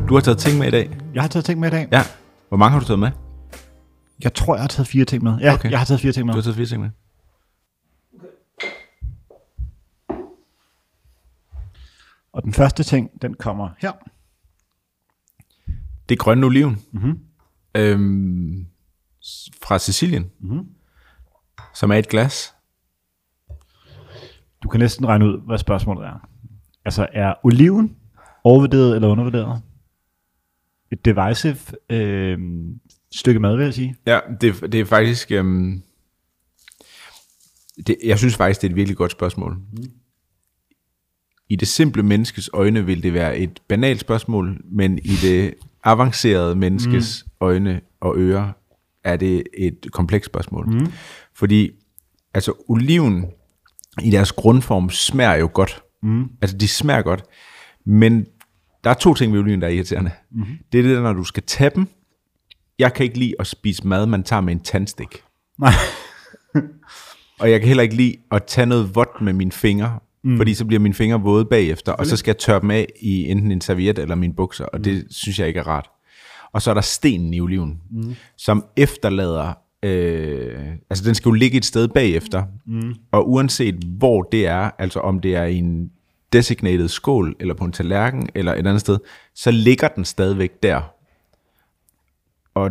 Du har taget ting med i dag.
Jeg har taget ting med i dag.
Ja. Hvor mange har du taget med?
Jeg tror, jeg har taget fire ting med. Ja, okay. Jeg har taget fire ting med.
Du har taget fire ting med.
Og den første ting, den kommer her.
Det er grønne oliven. Mm-hmm. Øhm, fra Sicilien. Mm-hmm. Som er et glas.
Du kan næsten regne ud, hvad spørgsmålet er. Altså, er oliven overvurderet eller undervurderet? Et divisive øh, stykke mad, vil jeg sige.
Ja, det, det er faktisk... Øhm, det, jeg synes faktisk, det er et virkelig godt spørgsmål. I det simple menneskes øjne vil det være et banalt spørgsmål, men i det avancerede menneskes mm. øjne og ører er det et komplekst spørgsmål. Mm. Fordi altså oliven i deres grundform smager jo godt. Mm. Altså de smager godt. Men der er to ting ved oliven, der er irriterende. Mm. Det er det, når du skal tage dem, jeg kan ikke lide at spise mad, man tager med en tandstik.
Nej.
Og jeg kan heller ikke lide at tage noget vådt med mine fingre, mm. fordi så bliver mine fingre våde bagefter, og så skal jeg tørre dem af i enten en serviet eller mine bukser, og det synes jeg ikke er rart. Og så er der stenen i oliven, mm. som efterlader, øh, altså den skal jo ligge et sted bagefter, mm. og uanset hvor det er, altså om det er i en designated skål, eller på en tallerken, eller et andet sted, så ligger den stadigvæk der. Og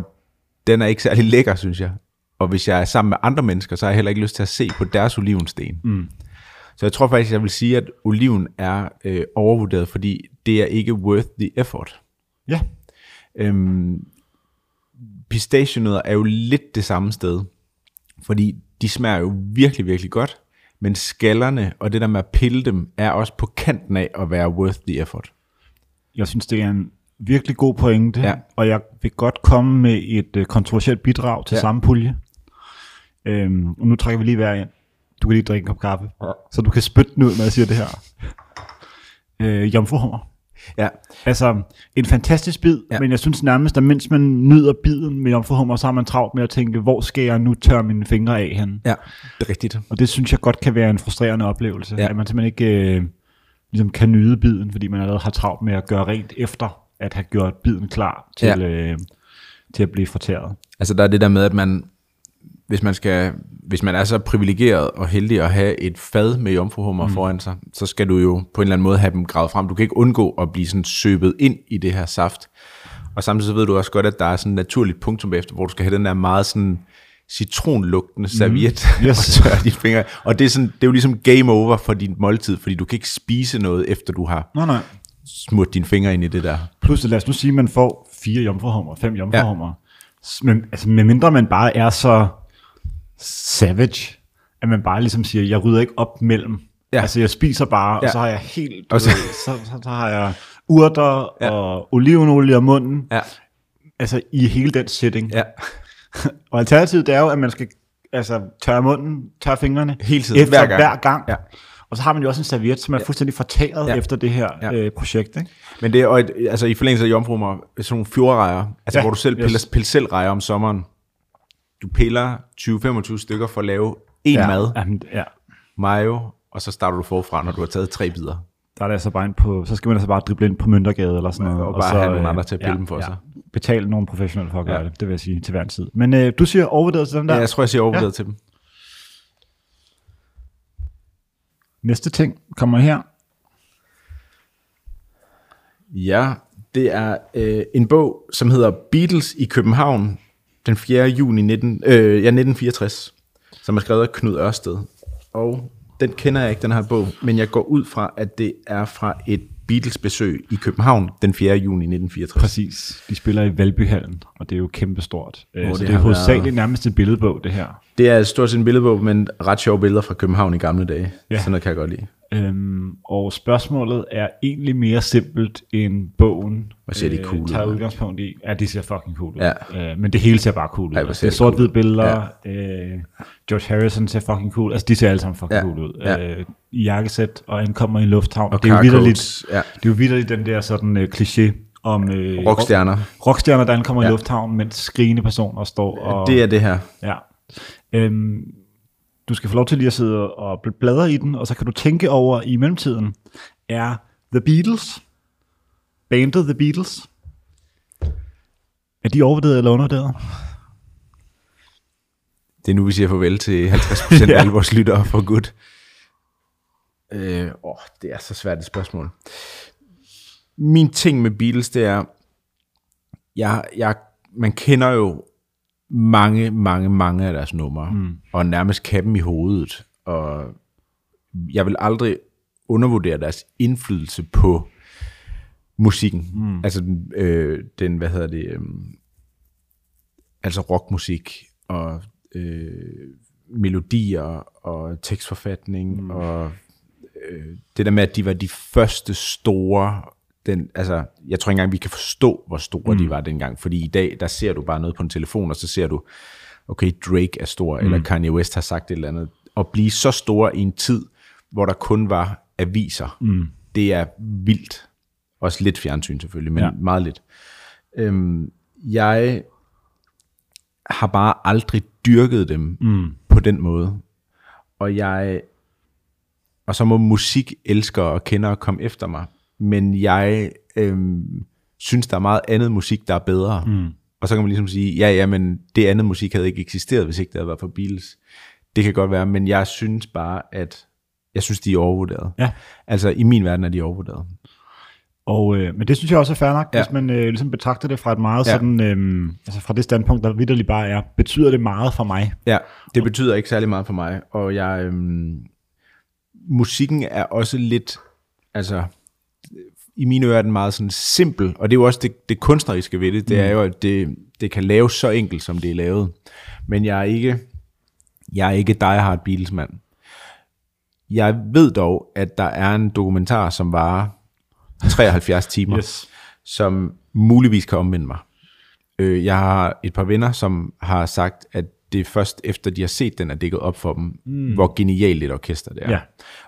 den er ikke særlig lækker, synes jeg. Og hvis jeg er sammen med andre mennesker, så har jeg heller ikke lyst til at se på deres olivensten. Mm. Så jeg tror faktisk, jeg vil sige, at oliven er øh, overvurderet, fordi det er ikke worth the effort.
Ja.
Øhm, pistachienødder er jo lidt det samme sted, fordi de smager jo virkelig, virkelig godt, men skallerne og det der med at pille dem, er også på kanten af at være worth the effort.
Jeg synes, det er en virkelig god pointe,
Ja.
og jeg vil godt komme med et øh, kontroversielt bidrag til
Ja.
samme pulje. Øhm, og nu trækker vi lige hver ind. Du kan lige drikke en kop kaffe,
Ja.
så du kan spytte den ud, når jeg siger det her. Øh, jomfruhummer.
Ja,
Altså, en fantastisk bid,
Ja.
men jeg synes nærmest, at mens man nyder biden med jomfruhummer, så har man travlt med at tænke, hvor skal jeg nu tørre mine fingre af hen?
ja, det er rigtigt.
Og det synes jeg godt kan være en frustrerende oplevelse,
ja.
at man simpelthen ikke øh, ligesom kan nyde biden, fordi man allerede har travlt med at gøre rent efter at have gjort biden klar til,
Ja.
øh, til at blive fortæret.
Altså der er det der med, at man, hvis man, skal, hvis man er så privilegeret og heldig at have et fad med jomfruhummer mm. foran sig, så skal du jo på en eller anden måde have dem gravet frem. Du kan ikke undgå at blive sådan søbet ind i det her saft. Og samtidig så ved du også godt, at der er sådan et naturligt punktum efter, hvor du skal have den der meget sådan citronlugtende serviet mm.
Yes.
og tørre dine fingre. Og det er, sådan, det er jo ligesom game over for din måltid, fordi du kan ikke spise noget, efter du har
Nej, nej.
Smurt dine fingre ind i det der.
Plus, lad os nu sige, at man får fire jomfruhummer, fem jomfruhummer. Ja. Men, altså, medmindre man bare er så savage, at man bare ligesom siger, jeg rydder ikke op mellem.
Ja.
Altså, jeg spiser bare, ja. Og så har jeg helt,
Og så-
så, så, så, har jeg urter
ja.
og olivenolie om munden,
Ja,
altså i hele den setting.
ja.
Og alternativet det er jo, at man skal altså, tørre munden, tørre fingrene,
Hele tiden,
efter
hver gang.
hver gang.
Ja.
Og så har man jo også en serviet, som er fuldstændig fortæret
Ja.
ja. efter det her
Ja.
ja. øh, projekt. Ikke?
Men det er og et, altså i forlængelse af jomfrummer, sådan nogle fjordrejer, altså ja,
Ja,
hvor du selv piller,
yes.
piller selv rejer om sommeren. Du piller 20-25 stykker for at lave en ja. mad,
Jamen, ja.
mayo, og så starter du forfra, når du har taget tre bidder.
Der er det altså bare ind på, så skal man altså bare drible ind på Møntergade eller sådan noget.
Og bare
så,
have nogle
øh,
andre til at pille dem for sig.
Betale nogle professionelle for at gøre
Ja.
ja. det, det vil jeg sige til hver en tid. Men øh, du siger overvurderet til den der.
Ja, jeg tror, jeg siger overvurderet ja.
Ja.
til dem.
Næste ting kommer her.
Ja, det er øh, en bog, som hedder Beatles i København, den 4. juni 19, øh, ja, 1964, som er skrevet af Knud Ørsted. Og den kender jeg ikke, den her bog, men jeg går ud fra, at det er fra et Beatles-besøg i København den 4. juni 1964.
Præcis. De spiller i Valbyhallen, og det er jo kæmpestort. Øh,
Hvor
så
det
det er hovedsageligt
været-
nærmest en billedbog, det her.
Det er stort set en billedbog, men ret sjove billeder fra København i gamle dage. Ja. Sådan noget kan jeg godt lide.
Øhm, og spørgsmålet er egentlig mere simpelt end bogen.
Hvor ser de cool ud,
tager udgangspunkt i. Ja, de ser fucking cool ud.
Ja.
Øh, men det hele ser bare cool ud.
Ej,
altså, det er sort-hvide
cool ud.
billeder. Ja. Øh, George Harrison ser fucking cool Altså, de ser alle sammen fucking
Ja.
cool ud.
Ja.
Øh, I jakkesæt og ankommer i en lufthavn.
Og
det er jo vidderligt,
ja.
det er jo vidderligt den der sådan øh, kliché om øh,
Rockstjerner.
rock- rockstjerner, der ankommer
Ja.
i lufthavnen, mens skrigende personer står og...
Det er det her.
Ja. Øhm, du skal få lov til lige at sidde og bl- bladre i den, og så kan du tænke over i mellemtiden, er The Beatles, bandet The Beatles, er de overvurderet eller undervurderet?
Det er nu, vi siger farvel til 50% af
Ja.
alle vores lyttere for godt. Øh, åh, det er så svært et spørgsmål. Min ting med Beatles, det er, jeg, jeg, man kender jo mange, mange, mange af deres numre, mm. og nærmest kan dem i hovedet. Og jeg vil aldrig undervurdere deres indflydelse på musikken. Mm. Altså den, øh, den, hvad hedder det, øh, altså rockmusik og øh, melodier og tekstforfatning mm. og øh, det der med, at de var de første store, den, altså, jeg tror ikke engang, vi kan forstå, hvor store mm. de var dengang, fordi i dag, der ser du bare noget på en telefon, og så ser du, okay, Drake er stor, mm. eller Kanye West har sagt et eller andet, og blive så store i en tid, hvor der kun var aviser, mm. det er vildt. Også lidt fjernsyn selvfølgelig, men ja. Meget lidt. Øhm, jeg har bare aldrig dyrket dem mm. på den måde. Og jeg og så må musik elsker og kender komme efter mig. Men jeg øhm, synes, der er meget andet musik, der er bedre. Mm. Og så kan man ligesom sige, ja, ja, men det andet musik havde ikke eksisteret, hvis ikke det havde været for Beatles. Det kan godt være, men jeg synes bare, at jeg synes, de er overvurderet.
Ja.
Altså, i min verden er de overvurderet.
Og, øh, men det synes jeg også er fair nok, ja. hvis man øh, ligesom betragter det fra et meget ja. sådan, øh, altså fra det standpunkt, der vidderligt bare er, betyder det meget for mig?
Ja, det betyder ikke særlig meget for mig, og jeg, øh, musikken er også lidt, altså, i mine ører er den meget sådan simpel, og det er jo også det, det kunstneriske ved det, det mm. er jo, at det, det kan laves så enkelt, som det er lavet. Men jeg er ikke, jeg er ikke Die Hard Beatles mand. Jeg ved dog, at der er en dokumentar, som varer 73 timer, yes. som muligvis kan omvende mig. Øh, jeg har et par venner, som har sagt, at det er først efter, de har set den, at det er gået op for dem, mm. hvor genialt et orkester det er. Ja.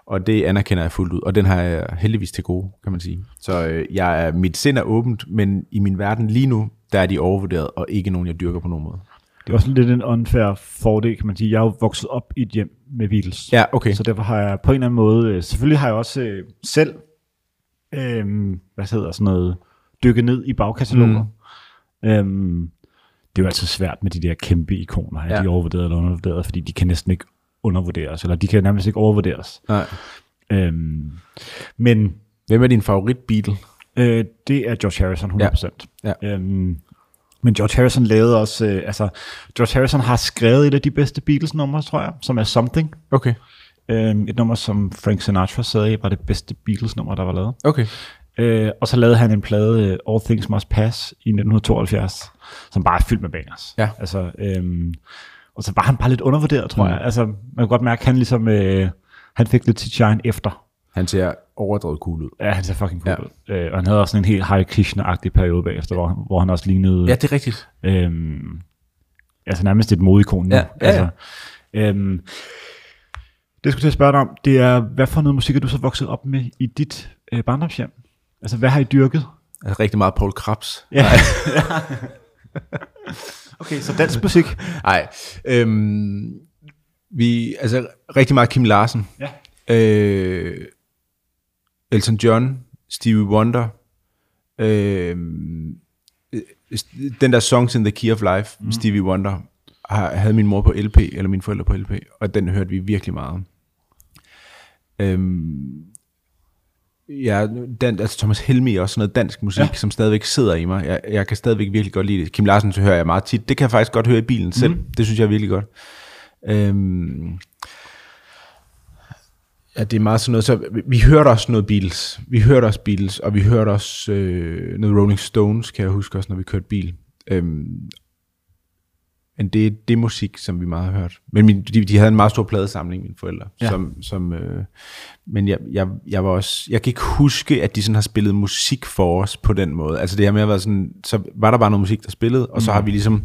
Og det anerkender jeg fuldt ud, og den har jeg heldigvis til gode, kan man sige. Så øh, jeg er, mit sind er åbent, men i min verden lige nu, der er de overvurderet, og ikke nogen, jeg dyrker på nogen måde.
Det er også lidt en unfair fordel, kan man sige. Jeg er jo vokset op i et hjem med Beatles.
Ja, okay.
Så derfor har jeg på en eller anden måde, øh, selvfølgelig har jeg også øh, selv, øh, hvad hedder sådan noget, dykket ned i bagkataloger. Mm. Øhm, det er jo altid svært med de der kæmpe ikoner, er ja. de overvurderet eller undervurderet, fordi de kan næsten ikke undervurderes, eller de kan nærmest ikke overvurderes.
Nej.
Øhm, men...
Hvem er din favorit Beatle?
Øh, det er George Harrison, 100%. Ja. Ja. Øhm, men George Harrison lavede også, øh, altså, George Harrison har skrevet et af de bedste Beatles-numre, tror jeg, som er Something.
Okay.
Øhm, et nummer, som Frank Sinatra sagde, var det bedste Beatles-nummer, der var lavet.
Okay.
Øh, og så lavede han en plade, uh, All Things Must Pass, i 1972, som bare er fyldt med bangers.
Ja.
Altså, øhm, og så var han bare lidt undervurderet, tror mm. jeg. Altså, man kan godt mærke, at han ligesom, øh, han fik lidt til shine efter.
Han ser overdrevet cool ud.
Ja, han ser fucking cool ja. ud. Øh, og han havde også en helt Hare Krishna-agtig periode bagefter, hvor, hvor han også lignede...
Ja, det er rigtigt.
Øhm, altså nærmest et modikon nu.
Ja, ja,
altså, øhm, det jeg skulle til at spørge dig om, det er, hvad for noget musik er du så vokset op med i dit øh, barndomshjem? Altså, hvad har I dyrket?
Altså, rigtig meget Paul Krabs.
Ja. okay, så dansk musik?
Nej. Øhm, vi, altså, rigtig meget Kim Larsen.
Ja.
Øh, Elton John, Stevie Wonder, øh, den der Songs in the Key of Life, mm. Stevie Wonder, havde min mor på LP, eller mine forældre på LP, og den hørte vi virkelig meget. Øhm, ja, den, altså Thomas Helmi er også noget dansk musik, ja. som stadigvæk sidder i mig. Jeg, jeg kan stadigvæk virkelig godt lide det. Kim Larsen så hører jeg meget tit. Det kan jeg faktisk godt høre i bilen selv. Mm. Det synes jeg er virkelig godt. Øhm, ja, det er meget sådan noget. Så vi hørte også noget Beatles. Vi hørte også Beatles, og vi hørte også øh, noget Rolling Stones, kan jeg huske også, når vi kørte bil. Øhm, men det er det musik, som vi meget har hørt. Men min, de, de havde en meget stor pladesamling, mine forældre. Ja. Som, som, øh, men jeg, jeg, jeg var også, jeg kan ikke huske, at de sådan har spillet musik for os på den måde. Altså det her med at være sådan, så var der bare noget musik, der spillede, og mm. så har vi ligesom,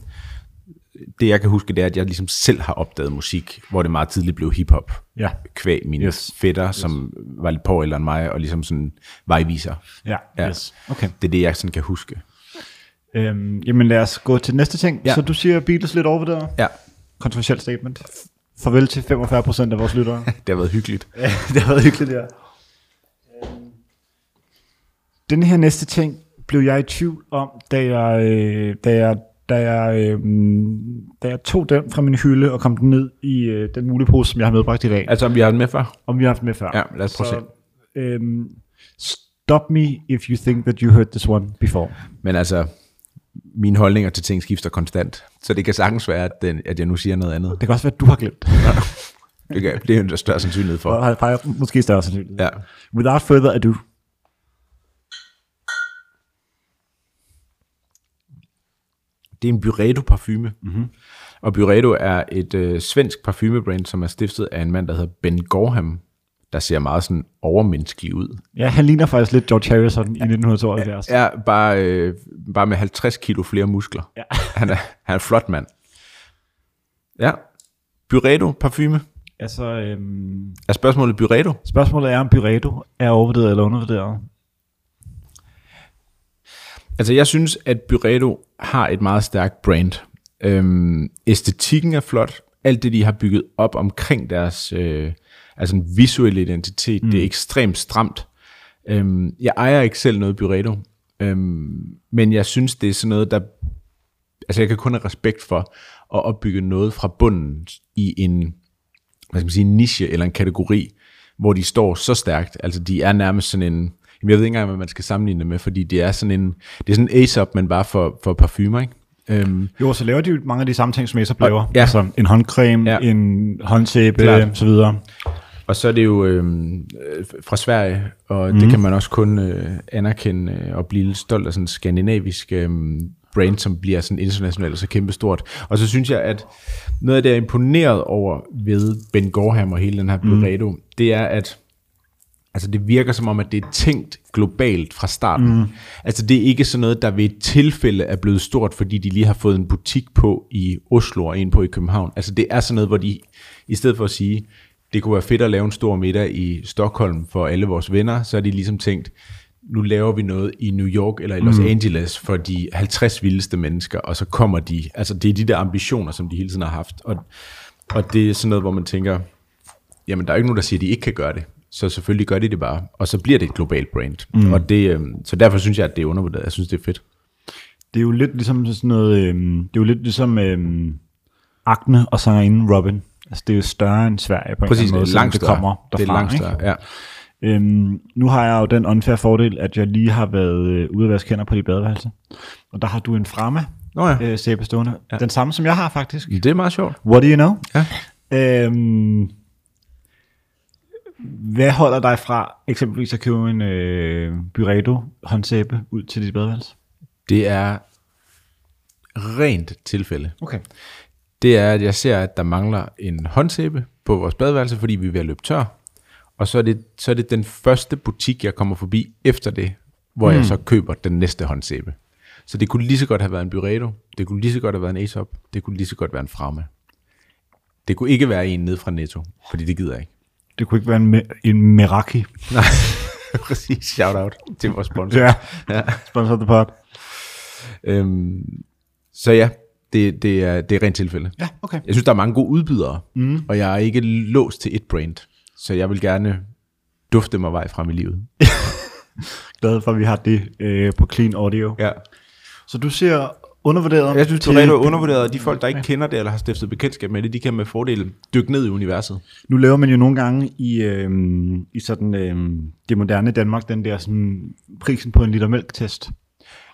det jeg kan huske, det er, at jeg ligesom selv har opdaget musik, hvor det meget tidligt blev hiphop.
Ja.
Kvæg mine yes. fætter, yes. som var lidt på eller end mig, og ligesom sådan vejviser.
Ja, ja. Yes. Okay.
Det er det, jeg sådan kan huske.
Øhm, jamen lad os gå til næste ting. Ja. Så du siger Beatles lidt overvurderet?
Ja.
Kontroversielt statement. Farvel til 45% af vores lyttere.
det har været hyggeligt.
ja, det har været hyggeligt, ja. Øhm, den her næste ting blev jeg i tvivl om, da jeg, øh, da jeg, da jeg, øh, da jeg tog den fra min hylde og kom den ned i øh, den mulige pose, som jeg har medbragt i dag.
Altså om vi har den med før?
Om vi har haft den med før.
Ja, lad os prøve at
se. Øhm, stop me if you think that you heard this one before.
Men altså, mine holdninger til ting skifter konstant. Så det kan sagtens være, at, den, at jeg nu siger noget andet.
Det kan også være, at du har glemt.
det, kan, det er en større sandsynlighed for.
Måske større sandsynlighed.
Ja.
Without further ado.
Det er en Byredo parfume.
Mm-hmm.
Og Byredo er et øh, svensk parfumebrand, som er stiftet af en mand, der hedder Ben Gorham, der ser meget sådan overmenneskelig ud.
Ja, han ligner faktisk lidt George Harrison i 1972.
Ja, bare, øh, bare med 50 kilo flere muskler.
Ja.
han, er, han er en flot mand. Ja. Byredo parfume.
Altså, øhm,
er spørgsmålet Byredo?
Spørgsmålet er, om Byredo er overvurderet eller undervurderet.
Altså, jeg synes, at Byredo har et meget stærkt brand. Øhm, æstetikken er flot. Alt det, de har bygget op omkring deres øh, altså en visuelle identitet, mm. det er ekstremt stramt. Øhm, jeg ejer ikke selv noget Byredo, øhm, men jeg synes, det er sådan noget, der... Altså, jeg kan kun have respekt for at opbygge noget fra bunden i en, hvad skal man sige, niche eller en kategori, hvor de står så stærkt. Altså, de er nærmest sådan en... Jeg ved ikke engang, hvad man skal sammenligne det med, fordi det er sådan en, det er sådan en Aesop, men bare for, for parfumer, ikke?
Øhm, jo, så laver de jo mange af de samme ting, som Aesop laver.
Ja.
Altså en håndcreme, ja. en håndsæbe, så videre.
Og så er det jo øhm, øh, fra Sverige, og mm. det kan man også kun øh, anerkende øh, og blive lidt stolt af sådan en skandinavisk øh, brand, som bliver sådan internationalt og så kæmpestort. Og så synes jeg, at noget af det, jeg er imponeret over ved Ben Gorham og hele den her Byredo, mm. det er, at altså det virker som om, at det er tænkt globalt fra starten. Mm. Altså det er ikke sådan noget, der ved et tilfælde er blevet stort, fordi de lige har fået en butik på i Oslo og en på i København. Altså det er sådan noget, hvor de, i stedet for at sige, det kunne være fedt at lave en stor middag i Stockholm for alle vores venner, så er de ligesom tænkt, nu laver vi noget i New York eller i Los mm. Angeles for de 50 vildeste mennesker, og så kommer de, altså det er de der ambitioner, som de hele tiden har haft, og, og det er sådan noget, hvor man tænker, jamen der er ikke nogen, der siger, at de ikke kan gøre det, så selvfølgelig gør de det bare, og så bliver det et globalt brand, mm. og det, øh, så derfor synes jeg, at det er undervurderet, jeg synes, det er fedt.
Det er jo lidt ligesom sådan noget, øh, det er jo lidt ligesom øh, Agne og sangerinden Robin. Altså det er jo større end Sverige på
Præcis,
en eller anden måde,
langt
det kommer derfra.
det er langt
ikke?
større, ja.
Øhm, nu har jeg jo den unfair fordel, at jeg lige har været øh, ude at vaske hænder på dit badeværelse. Og der har du en fremme
Nå ja,
øh, sæbe stående. Ja. Den samme, som jeg har faktisk.
det er meget sjovt.
What do you know?
Ja.
Øhm, hvad holder dig fra eksempelvis at købe en øh, Byredo håndsæbe ud til dit badeværelse?
Det er rent tilfælde.
Okay.
Det er, at jeg ser, at der mangler en håndsæbe på vores badeværelse, fordi vi er ved at løbe tør. Og så er det, så er det den første butik, jeg kommer forbi efter det, hvor mm. jeg så køber den næste håndsæbe. Så det kunne lige så godt have været en Byredo, det kunne lige så godt have været en Aesop, det kunne lige så godt være en Frame. Det kunne ikke være en ned fra Netto, fordi det gider jeg ikke.
Det kunne ikke være en, en Meraki.
Nej, præcis. Shout out til vores sponsor.
Ja,
ja.
sponsor the pod.
Øhm, så ja, det, det, er, det er rent tilfælde.
Ja, okay.
Jeg synes, der er mange gode udbydere, mm. og jeg er ikke låst til et brand. Så jeg vil gerne dufte mig vej frem i livet.
Glad for, at vi har det øh, på Clean Audio.
Ja.
Så du ser undervurderet
Jeg synes, Toretto er undervurderet, og de folk, der ikke kender det, eller har stiftet bekendtskab med det, de kan med fordel dykke ned i universet.
Nu laver man jo nogle gange i, øh, i sådan øh, det moderne Danmark, den der sådan, prisen på en liter mælk-test.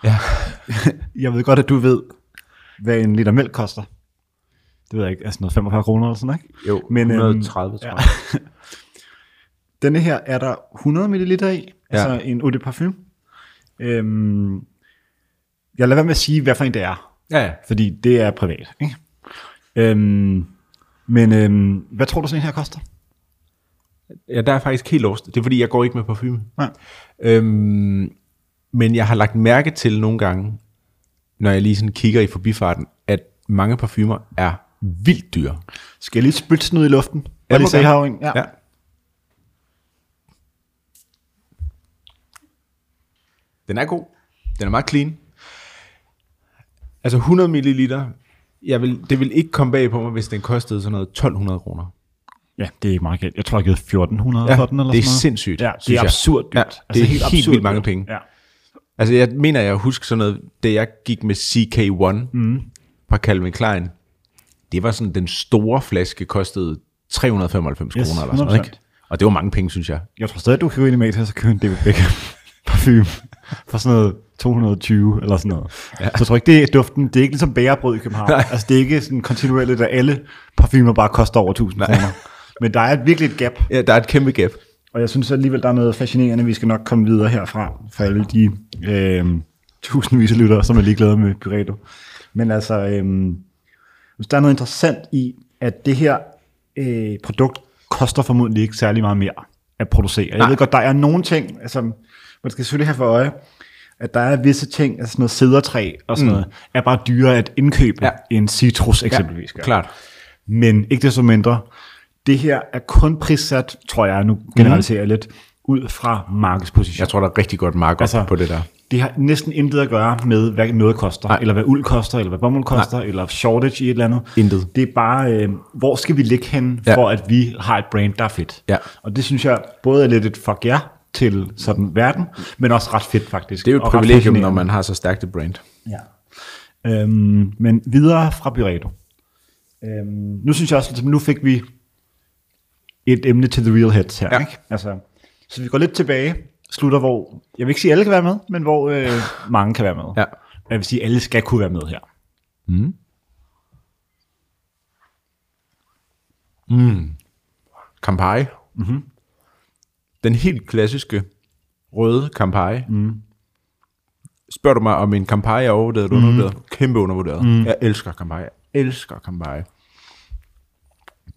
Ja.
Jeg ved godt, at du ved, hvad en liter mælk koster. Det ved jeg ikke, altså noget 45 kroner eller sådan ikke?
Jo,
Men, øhm,
130, tror
ja.
jeg.
Denne her er der 100 ml i,
Ja.
altså en eau de parfume. Øhm, jeg lader være med at sige, hvad for en det er,
Ja, ja.
fordi det er privat. Ikke? Øhm, men øhm, hvad tror du sådan en her koster?
ja, der er faktisk helt lost. Det er fordi, jeg går ikke med parfume.
Nej.
Øhm, men jeg har lagt mærke til nogle gange, når jeg lige sådan kigger i forbifarten, at mange parfumer er vildt dyre.
Skal jeg lige spytte sådan ud i luften?
Ja, gerne.
her, ikke? ja.
ja. Den er god. Den er meget clean. Altså 100 ml, jeg vil, det vil ikke komme bag på mig, hvis den kostede sådan noget 1200 kroner.
ja, det er ikke meget galt. Jeg tror, jeg har givet 1400
Ja,
for den, eller
det er
sådan noget.
sindssygt,
Ja, det er absurd dyrt.
Ja, det er helt
absurd
vildt mange
dyrt.
penge.
Ja.
Altså jeg mener, jeg husker sådan noget, da jeg gik med CK1 mm. fra Calvin Klein, det var sådan, den store flaske kostede 395
Yes,
kroner eller sådan noget,
100%.
ikke? Og det var mange penge, synes jeg.
Jeg tror stadig, du kan gå ind i Matas og købe en David Beckham parfume for sådan noget 220 eller sådan noget. Ja. Så jeg tror ikke, det er duften. Det er ikke ligesom bærebrød i København.
Nej.
Altså, det er ikke sådan kontinuerligt, at alle parfumer bare koster over 1000 kroner. Men der er virkelig et gap.
Ja, der er et kæmpe gap.
Og jeg synes alligevel, der er noget fascinerende. Vi skal nok komme videre herfra for alle de øh, tusindvis af lyttere, som er ligeglade med Pyreto. Men altså, øh, der er noget interessant i, at det her øh, produkt koster formodentlig ikke særlig meget mere at producere. Jeg
Nej.
ved godt, der er nogle ting, altså, man skal selvfølgelig have for øje, at der er visse ting, altså sådan noget sædertræ og sådan mm. noget, er bare dyrere at indkøbe
Ja.
ja. end citrus eksempelvis. gør.
Klart.
Men ikke desto mindre, det her er kun prissat, tror jeg, nu generaliserer jeg lidt, ud fra markedsposition.
Jeg tror, der er rigtig godt markup
Altså,
på det der.
det har næsten intet at gøre med, hvad noget koster,
Nej.
Eller hvad uld koster, eller hvad bomuld koster, Nej. eller shortage i et eller andet.
Intet.
Det er bare, øh, hvor skal vi ligge hen,
Ja.
for at vi har et brand, der er fedt.
Ja.
Og det synes jeg både er lidt et fuck ja til sådan verden, men også ret fedt faktisk.
Det er jo et privilegium, når man har så stærkt et brand.
Ja. Øhm, men videre fra Byredo. Øhm, nu synes jeg også, at nu fik vi et emne til The Real Heads her.
Ja.
Ikke? Altså, så vi går lidt tilbage, slutter hvor, jeg vil ikke sige, alle kan være med, men hvor øh, mange kan være med.
Ja.
Jeg vil sige, at alle skal kunne være med her.
Campari. Mm-hmm. Den helt klassiske røde Campari. Mm. Spørger du mig, om en Campari er overvurderet eller undervurderet? Kæmpe undervurderet. Mm. Jeg elsker Campari. Jeg elsker Campari.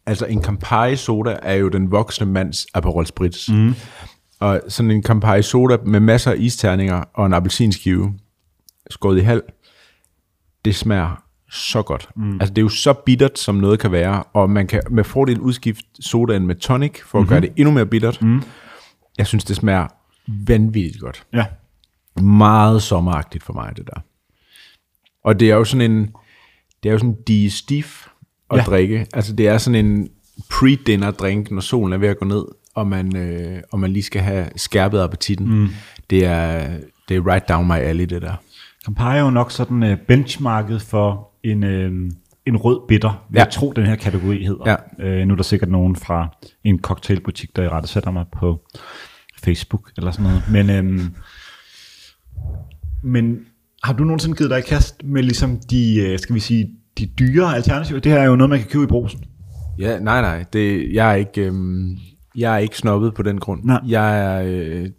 Altså en Campari soda er jo den voksne mands Aperol Spritz. Mm. Og sådan en Campari soda med masser af isterninger og en appelsinskive skåret i halv, det smager så godt. Mm. Altså det er jo så bittert, som noget kan være, og man kan med fordel udskifte sodaen med tonic, for at mm-hmm. gøre det endnu mere bittert. Mm. Jeg synes, det smager vanvittigt godt.
Ja.
Meget sommeragtigt for mig, det der. Og det er jo sådan en, det er jo sådan en stif at ja. Drikke. Altså det er sådan en pre-dinner drink, når solen er ved at gå ned, og man, øh, og man lige skal have skærpet appetitten. Mm. Det, er, det er right down my alley, det der.
Campari er jo nok sådan øh, benchmarket for en, øh, en rød bitter, vil
Ja.
ja. jeg tro, den her kategori hedder.
Ja.
Øh, nu er der sikkert nogen fra en cocktailbutik, der i rette sætter mig på Facebook eller sådan noget. Men, øh, men har du nogensinde givet dig i kast med ligesom de, øh, skal vi sige, de dyre alternativer? Det her er jo noget, man kan købe i brosen.
Ja, nej, nej. Det, jeg, er ikke, øhm, jeg er ikke snobbet på den grund.
Nej.
Jeg er, øh,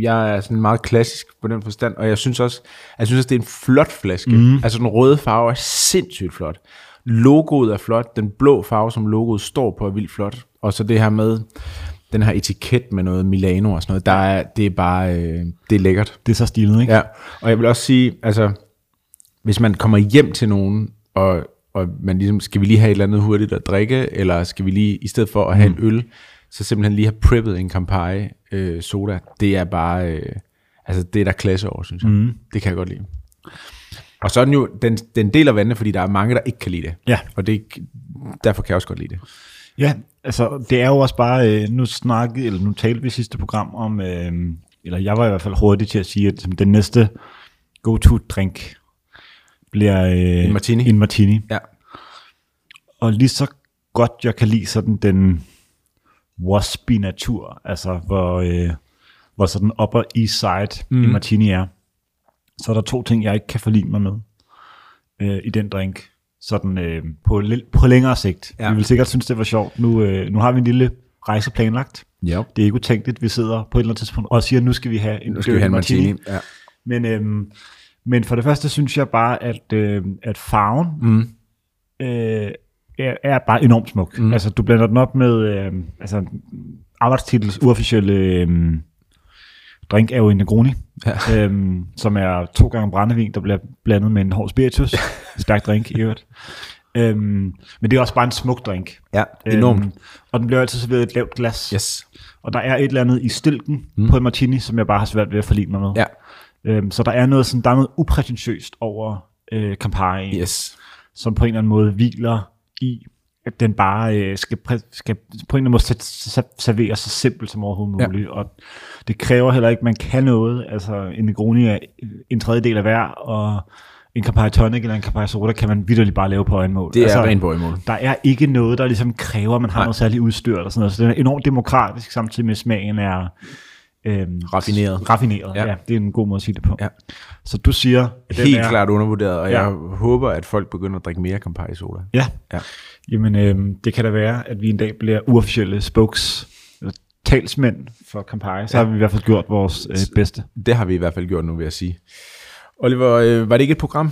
jeg er sådan meget klassisk på den forstand, og jeg synes også, jeg synes også det er en flot flaske. Mm. Altså den røde farve er sindssygt flot. Logoet er flot. Den blå farve, som logoet står på, er vildt flot. Og så det her med den her etiket med noget Milano og sådan noget, der er, det er bare, øh, det er lækkert.
Det er så stilet, ikke?
Ja, og jeg vil også sige, altså, hvis man kommer hjem til nogen, og, og man ligesom, skal vi lige have et eller andet hurtigt at drikke, eller skal vi lige, i stedet for at have mm. en øl, så simpelthen lige have preppet en Campari øh, soda, det er bare, øh, altså det er der klasse over, synes jeg. Mm. Det kan jeg godt lide. Og så er den jo, den, den deler vandene, fordi der er mange, der ikke kan lide det.
Ja.
Og det, derfor kan jeg også godt lide det.
Ja, altså det er jo også bare, øh, nu snakkede, eller nu talte vi sidste program om, øh, eller jeg var i hvert fald hurtig til at sige, at som den næste go-to-drink bliver øh,
En martini.
En martini.
Ja.
Og lige så godt jeg kan lide sådan den waspy natur, altså hvor, øh, hvor sådan upper east side mm. en martini er, så er der to ting, jeg ikke kan forlige mig med øh, i den drink. Sådan øh, på, på længere sigt.
Ja.
Vi vil sikkert synes, det var sjovt. Nu, øh, nu har vi en lille rejse planlagt.
Ja.
Det er ikke utænkeligt, vi sidder på et eller andet tidspunkt og siger, nu skal vi have en,
Nu skal vi have en martini. Ja.
Men, øhm, men for det første synes jeg bare, at, øh, at farven mm. øh, er, er bare enormt smuk. Mm. Altså, du blander den op med øh, altså, arbejdstitels uofficielle øh, drink er jo en Negroni,
Ja.
øhm, som er to gange brændevin, der bliver blandet med en hård spiritus. Stærk drink i øvrigt. Øhm, men det er også bare en smuk drink.
ja, enormt.
Øhm, og den bliver altid serveret i et lavt glas.
Yes.
Og der er et eller andet i stilken mm. på en martini, som jeg bare har svært ved at forlige mig med.
Ja.
Øhm, så der er noget, sådan, der er noget uprætentiøst over øh, Campari,
Yes.
som på en eller anden måde hviler i, at den bare øh, skal, skal på en eller anden måde se- se- servere så simpelt som overhovedet muligt. Ja. Og det kræver heller ikke, at man kan noget. Altså en Negroni er en tredjedel af hver, og en Campari Tonic eller en Campari Soda kan man vidderligt bare lave på øjenmål.
Det er
altså,
rent mål.
der er ikke noget, der ligesom kræver, at man har
Nej.
noget særligt udstyr eller sådan noget. Så den er enormt demokratisk, samtidig med at smagen er øhm,
Raffineret.
Raffineret,
Ja.
ja. Det er en god måde at sige det på.
Ja.
Så du siger...
Helt
er,
klart undervurderet, og
Ja.
jeg håber, at folk begynder at drikke mere Campari Soda.
Ja.
Ja.
Jamen, øhm, det kan da være, at vi en dag bliver uofficielle spokes, eller talsmænd for Campari. Så
Ja.
har vi i hvert fald gjort vores øh, bedste.
Det har vi i hvert fald gjort nu, vil jeg sige. Oliver, øh, var det ikke et program?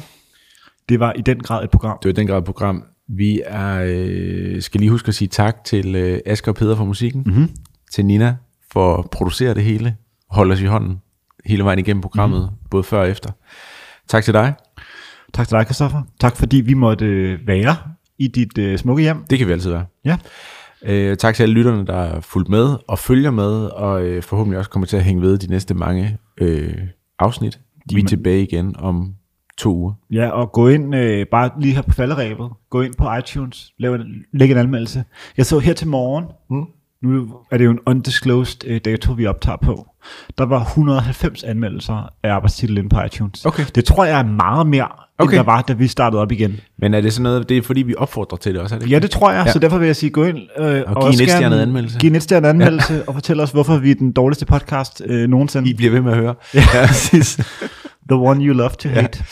Det var i den grad et program.
Det var i den grad et program. Vi er, øh, skal lige huske at sige tak til øh, Asger og Peder for musikken, mm-hmm. til Nina for at producere det hele, holde os i hånden hele vejen igennem programmet, mm-hmm. både før og efter. Tak til dig.
Tak til dig, Christoffer. Tak fordi vi måtte øh, være i dit øh, smukke hjem.
Det kan vi altid være.
Ja.
Øh, tak til alle lytterne, der er fulgt med og følger med, og øh, forhåbentlig også kommer til at hænge ved de næste mange øh, afsnit. Vi er tilbage igen om to uger.
Ja, og gå ind, øh, bare lige her på falderæbet, gå ind på iTunes, lav en, læg en anmeldelse. Jeg så her til morgen, mm. Nu er det jo en undisclosed øh, dato, vi optager på, der var 190 anmeldelser af arbejdstitel inde på iTunes.
Okay.
Det tror jeg er meget mere,
Okay.
end der var, da vi startede op igen.
Men er det sådan noget, det er fordi, vi opfordrer til det også, er det ikke?
Ja, det tror jeg, ja.
Ja.
så derfor vil jeg sige, gå ind øh, og,
give en anmeldelse.
Giv en etstjernet anmeldelse, ja. og fortæl os, hvorfor vi er den dårligste podcast øh, nogensinde.
I bliver ved med at høre.
Ja, præcis. The one you love to hate.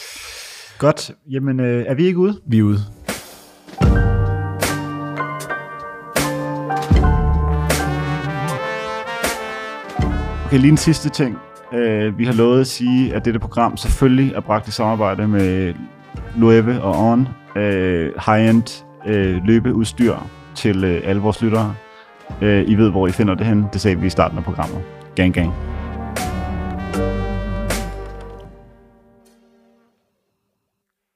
Godt, jamen øh, er vi ikke ude?
Vi er ude.
Okay, lige en sidste ting. Uh, vi har lovet at sige, at dette program selvfølgelig er bragt i samarbejde med Loewe og On. Uh, øh, high-end uh, løbeudstyr til uh, alle vores lyttere. Uh, I ved, hvor I finder det hen. Det sagde vi i starten af programmet. Gang, gang.